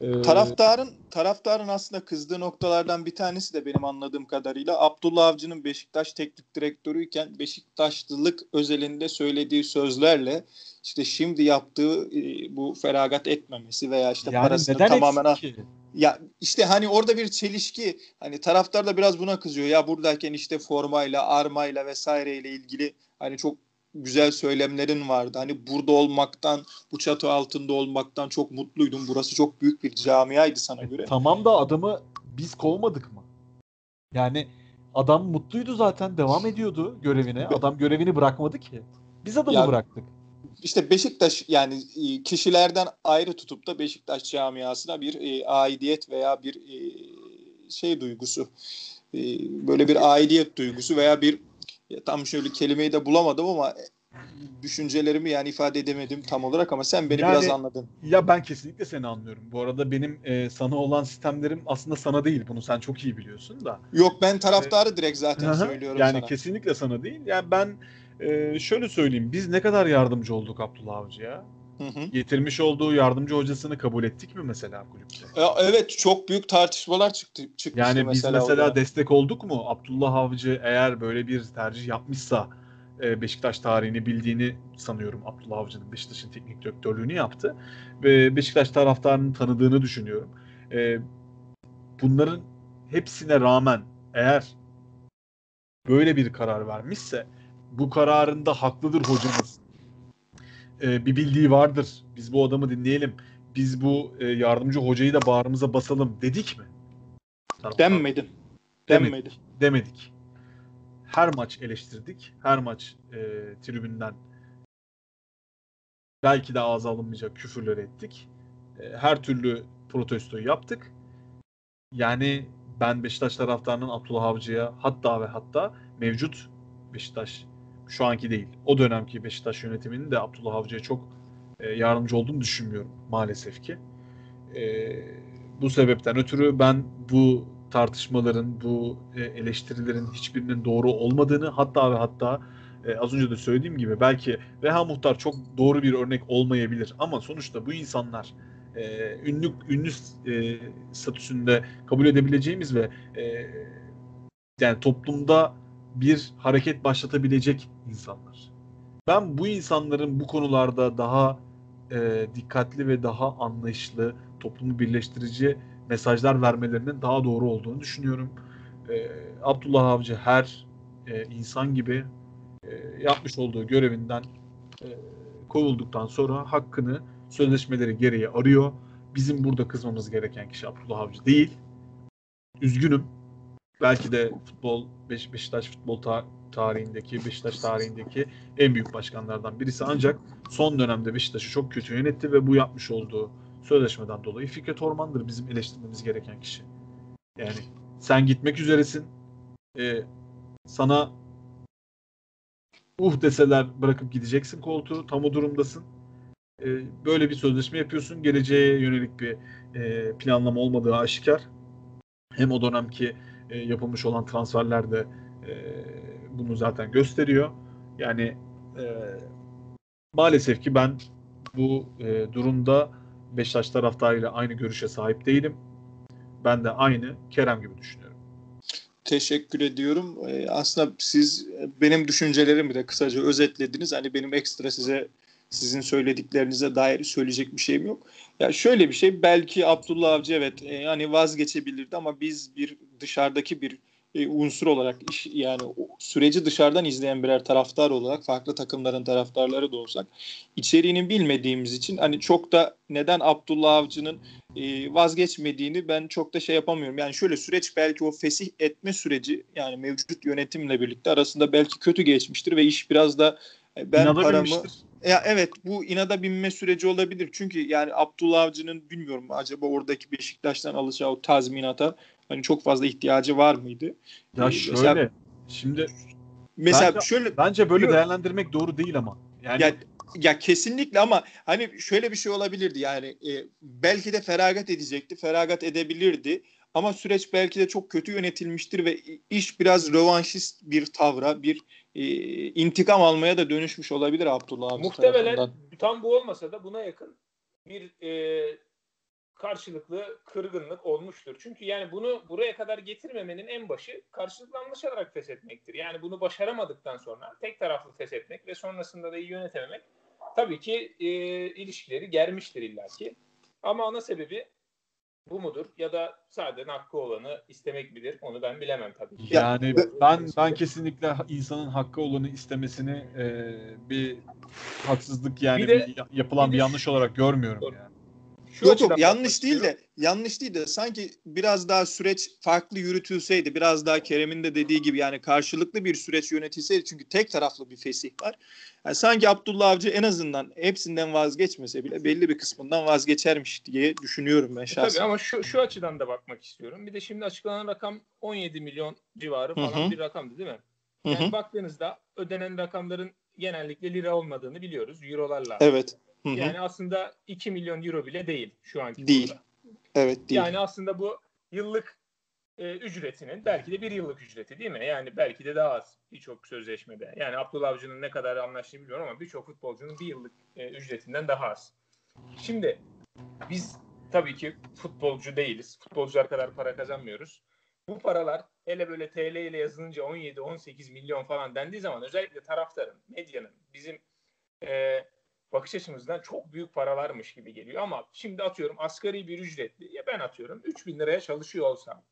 Ee, taraftarın taraftarın aslında kızdığı noktalardan bir tanesi de benim anladığım kadarıyla Abdullah Avcı'nın Beşiktaş teknik direktörüyken Beşiktaşlılık özelinde söylediği sözlerle işte şimdi yaptığı e, bu feragat etmemesi veya işte yani parasını tamamen ki? Ya işte hani orada bir çelişki hani taraftar da biraz buna kızıyor ya buradayken işte formayla armayla vesaireyle ilgili hani çok güzel söylemlerin vardı. Hani burada olmaktan, bu çatı altında olmaktan çok mutluydum. Burası çok büyük bir camiaydı sana göre. E, tamam da adamı biz kovmadık mı? Yani adam mutluydu zaten, devam ediyordu görevine. Adam görevini bırakmadı ki. Biz adamı ya, bıraktık. İşte Beşiktaş yani e, kişilerden ayrı tutup da Beşiktaş camiasına bir e, aidiyet veya bir e, şey duygusu, e, böyle bir aidiyet duygusu veya bir tam şöyle kelimeyi de bulamadım ama düşüncelerimi yani ifade edemedim tam olarak ama sen beni yani, biraz anladın. Ya ben kesinlikle seni anlıyorum. Bu arada benim e, sana olan sistemlerim aslında sana değil. Bunu sen çok iyi biliyorsun da. Yok ben taraftarı ee, direkt zaten söylüyorum yani sana. kesinlikle sana değil. Yani ben e, şöyle söyleyeyim. Biz ne kadar yardımcı olduk Abdullah Avcı'ya? Hı hı. Getirmiş olduğu yardımcı hocasını kabul ettik mi mesela kulüpte? Ya evet çok büyük tartışmalar çıktı çıkmıştı Yani biz mesela, mesela destek olduk mu? Abdullah Avcı eğer böyle bir tercih yapmışsa e, Beşiktaş tarihini bildiğini sanıyorum. Abdullah Avcı'nın Beşiktaş'ın teknik direktörlüğünü yaptı ve Beşiktaş taraftarının tanıdığını düşünüyorum. E, bunların hepsine rağmen eğer böyle bir karar vermişse bu kararında haklıdır hocamız e, bir bildiği vardır. Biz bu adamı dinleyelim. Biz bu e, yardımcı hocayı da bağrımıza basalım dedik mi? Denmedi. Demedik. Demedik. Her maç eleştirdik. Her maç e, tribünden belki de ağza alınmayacak küfürler ettik. E, her türlü protestoyu yaptık. Yani ben Beşiktaş taraftarının Abdullah Avcı'ya hatta ve hatta mevcut Beşiktaş şu anki değil. O dönemki Beşiktaş yönetiminin de Abdullah Avcı'ya çok e, yardımcı olduğunu düşünmüyorum maalesef ki. E, bu sebepten ötürü ben bu tartışmaların, bu e, eleştirilerin hiçbirinin doğru olmadığını hatta ve hatta e, az önce de söylediğim gibi belki Reha Muhtar çok doğru bir örnek olmayabilir ama sonuçta bu insanlar e, ünlü ünlü e, statüsünde kabul edebileceğimiz ve e, yani toplumda bir hareket başlatabilecek insanlar. Ben bu insanların bu konularda daha e, dikkatli ve daha anlayışlı, toplumu birleştirici mesajlar vermelerinin daha doğru olduğunu düşünüyorum. E, Abdullah Avcı her e, insan gibi e, yapmış olduğu görevinden e, kovulduktan sonra hakkını sözleşmeleri gereği arıyor. Bizim burada kızmamız gereken kişi Abdullah Avcı değil. Üzgünüm. Belki de futbol Beş, Beşiktaş futbol ta- tarihindeki, Beşiktaş tarihindeki en büyük başkanlardan birisi ancak son dönemde Beşiktaş'ı çok kötü yönetti ve bu yapmış olduğu sözleşmeden dolayı Fikret Orman'dır bizim eleştirmemiz gereken kişi. Yani sen gitmek üzeresin. Ee, sana uh deseler bırakıp gideceksin koltuğu. Tam o durumdasın. Ee, böyle bir sözleşme yapıyorsun. Geleceğe yönelik bir e, planlama olmadığı aşikar. Hem o dönemki e, yapılmış olan transferler de e, bunu zaten gösteriyor. Yani e, maalesef ki ben bu e, durumda Beşiktaş taraftarıyla aynı görüşe sahip değilim. Ben de aynı Kerem gibi düşünüyorum. Teşekkür ediyorum. Ee, aslında siz benim düşüncelerimi de kısaca özetlediniz. Hani benim ekstra size sizin söylediklerinize dair söyleyecek bir şeyim yok. Ya şöyle bir şey belki Abdullah Avcı evet e, hani vazgeçebilirdi ama biz bir dışarıdaki bir e, unsur olarak iş, yani süreci dışarıdan izleyen birer taraftar olarak farklı takımların taraftarları da olsak içeriğini bilmediğimiz için hani çok da neden Abdullah Avcı'nın e, vazgeçmediğini ben çok da şey yapamıyorum. Yani şöyle süreç belki o fesih etme süreci yani mevcut yönetimle birlikte arasında belki kötü geçmiştir ve iş biraz da e, ben paramı. Ya evet bu inada binme süreci olabilir. Çünkü yani Abdullah Avcı'nın bilmiyorum acaba oradaki Beşiktaş'tan alacağı o tazminata hani çok fazla ihtiyacı var mıydı? Ya Ee, şöyle mesela- şimdi Mesela Bence- şöyle bence böyle Yok. değerlendirmek doğru değil ama. Yani ya ya kesinlikle ama hani şöyle bir şey olabilirdi yani e, belki de feragat edecekti, feragat edebilirdi ama süreç belki de çok kötü yönetilmiştir ve iş biraz rövanşist bir tavra, bir e, intikam almaya da dönüşmüş olabilir Abdullah Avcı Muhtemelen tarafından. tam bu olmasa da buna yakın bir e, karşılıklı kırgınlık olmuştur. Çünkü yani bunu buraya kadar getirmemenin en başı karşılıklı anlaşarak feshetmektir. Yani bunu başaramadıktan sonra tek taraflı feshetmek ve sonrasında da iyi yönetememek tabii ki e, ilişkileri germiştir illaki. Ama ana sebebi bu mudur ya da sadece hakkı olanı istemek midir onu ben bilemem tabii ki. yani ben ben kesinlikle insanın hakkı olanı istemesini e, bir haksızlık yani Bir de- bir ya- yapılan bir bir, de yanlış olarak görmüyorum Dur. yani. Şu Yok yok yanlış değil de yanlış değil de sanki biraz daha süreç farklı yürütülseydi biraz daha Kerem'in de dediği gibi yani karşılıklı bir süreç yönetilseydi çünkü tek taraflı bir fesih var. Yani sanki Abdullah Avcı en azından hepsinden vazgeçmese bile belli bir kısmından vazgeçermiş diye düşünüyorum ben E şahsen. Tabii ama şu, şu açıdan da bakmak istiyorum. Bir de şimdi açıklanan rakam 17 milyon civarı falan Hı hı. bir rakamdı değil mi? Yani hı. baktığınızda ödenen rakamların genellikle lira olmadığını biliyoruz. Eurolarla. Evet. Hı hı. Yani aslında 2 milyon euro bile değil şu anki Değil. kurda. evet değil. Yani aslında bu yıllık e, ücretinin belki de bir yıllık ücreti değil mi? Yani belki de daha az birçok sözleşmede. Yani Abdullah Avcı'nın ne kadar anlaştığını bilmiyorum ama birçok futbolcunun bir yıllık e, ücretinden daha az. Şimdi biz tabii ki futbolcu değiliz. Futbolcular kadar para kazanmıyoruz. Bu paralar hele böyle TL ile yazılınca 17-18 milyon falan dendiği zaman özellikle taraftarın, medyanın, bizim e, bakış açımızdan çok büyük paralarmış gibi geliyor. Ama şimdi atıyorum asgari bir ücretli, ya ben atıyorum 3 bin liraya çalışıyor olsam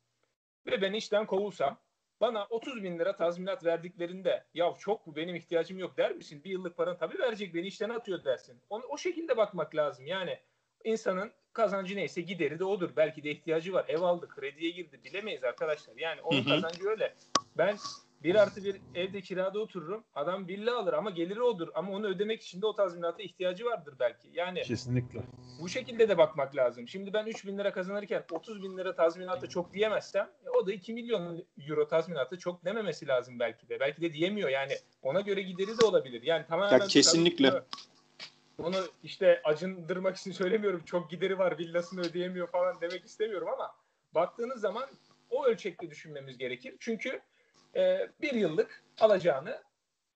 ve ben işten kovulsam bana 30 bin lira tazminat verdiklerinde ya çok bu benim ihtiyacım yok der misin? Bir yıllık paranı tabii verecek beni işten atıyor dersin. Onu, o şekilde bakmak lazım. Yani insanın kazancı neyse gideri de odur. Belki de ihtiyacı var. Ev aldı, krediye girdi. Bilemeyiz arkadaşlar. Yani onun kazancı öyle. Ben bir artı bir evde kirada otururum. Adam villa alır ama geliri odur. Ama onu ödemek için de o tazminata ihtiyacı vardır belki. Yani Kesinlikle. bu şekilde de bakmak lazım. Şimdi ben 3 bin lira kazanırken 30 bin lira tazminatı çok diyemezsem e, o da 2 milyon euro tazminatı çok dememesi lazım belki de. Belki de diyemiyor yani ona göre gideri de olabilir. Yani tamamen Ya kesinlikle. Bunu işte acındırmak için söylemiyorum. Çok gideri var, villasını ödeyemiyor falan demek istemiyorum ama baktığınız zaman o ölçekte düşünmemiz gerekir. Çünkü e, bir yıllık alacağını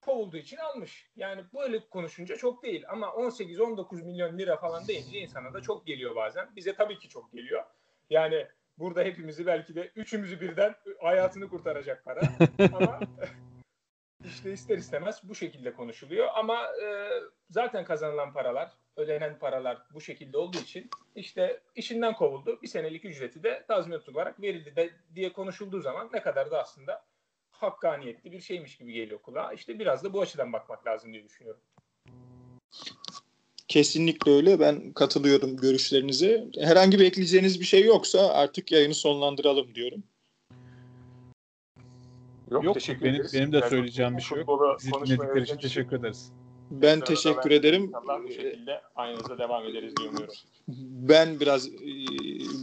kovulduğu için almış. Yani böyle konuşunca çok değil ama 18-19 milyon lira falan deyince insana da çok geliyor bazen. Bize tabii ki çok geliyor. Yani burada hepimizi belki de üçümüzü birden hayatını kurtaracak para. ama işte ister istemez bu şekilde konuşuluyor. Ama e, zaten kazanılan paralar, ödenen paralar bu şekilde olduğu için işte işinden kovuldu. Bir senelik ücreti de tazminat olarak verildi de diye konuşulduğu zaman ne kadar da aslında hakkaniyetli bir şeymiş gibi geliyor kulağa. İşte biraz da bu açıdan bakmak lazım diye düşünüyorum. Kesinlikle öyle. Ben katılıyorum görüşlerinize. Herhangi bir ekleyeceğiniz bir şey yoksa artık yayını sonlandıralım diyorum. Yok, teşekkür benim, ederiz. benim de Yani söyleyeceğim bir şey yok. Bizi dinledikleri için teşekkür ederiz. Ben teşekkür ben ederim. İnşallah bu şekilde aynınıza devam ederiz diye umuyorum. Ben biraz e,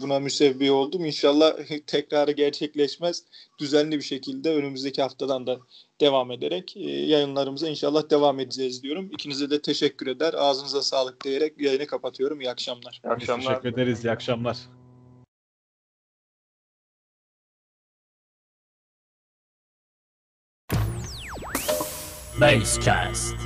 buna müsebbi oldum. İnşallah tekrarı gerçekleşmez. Düzenli bir şekilde önümüzdeki haftadan da devam ederek e, yayınlarımıza inşallah devam edeceğiz diyorum. İkinize de teşekkür eder. Ağzınıza sağlık diyerek yayını kapatıyorum. İyi akşamlar. İyi Biz teşekkür ederiz. İyi akşamlar. Basecast.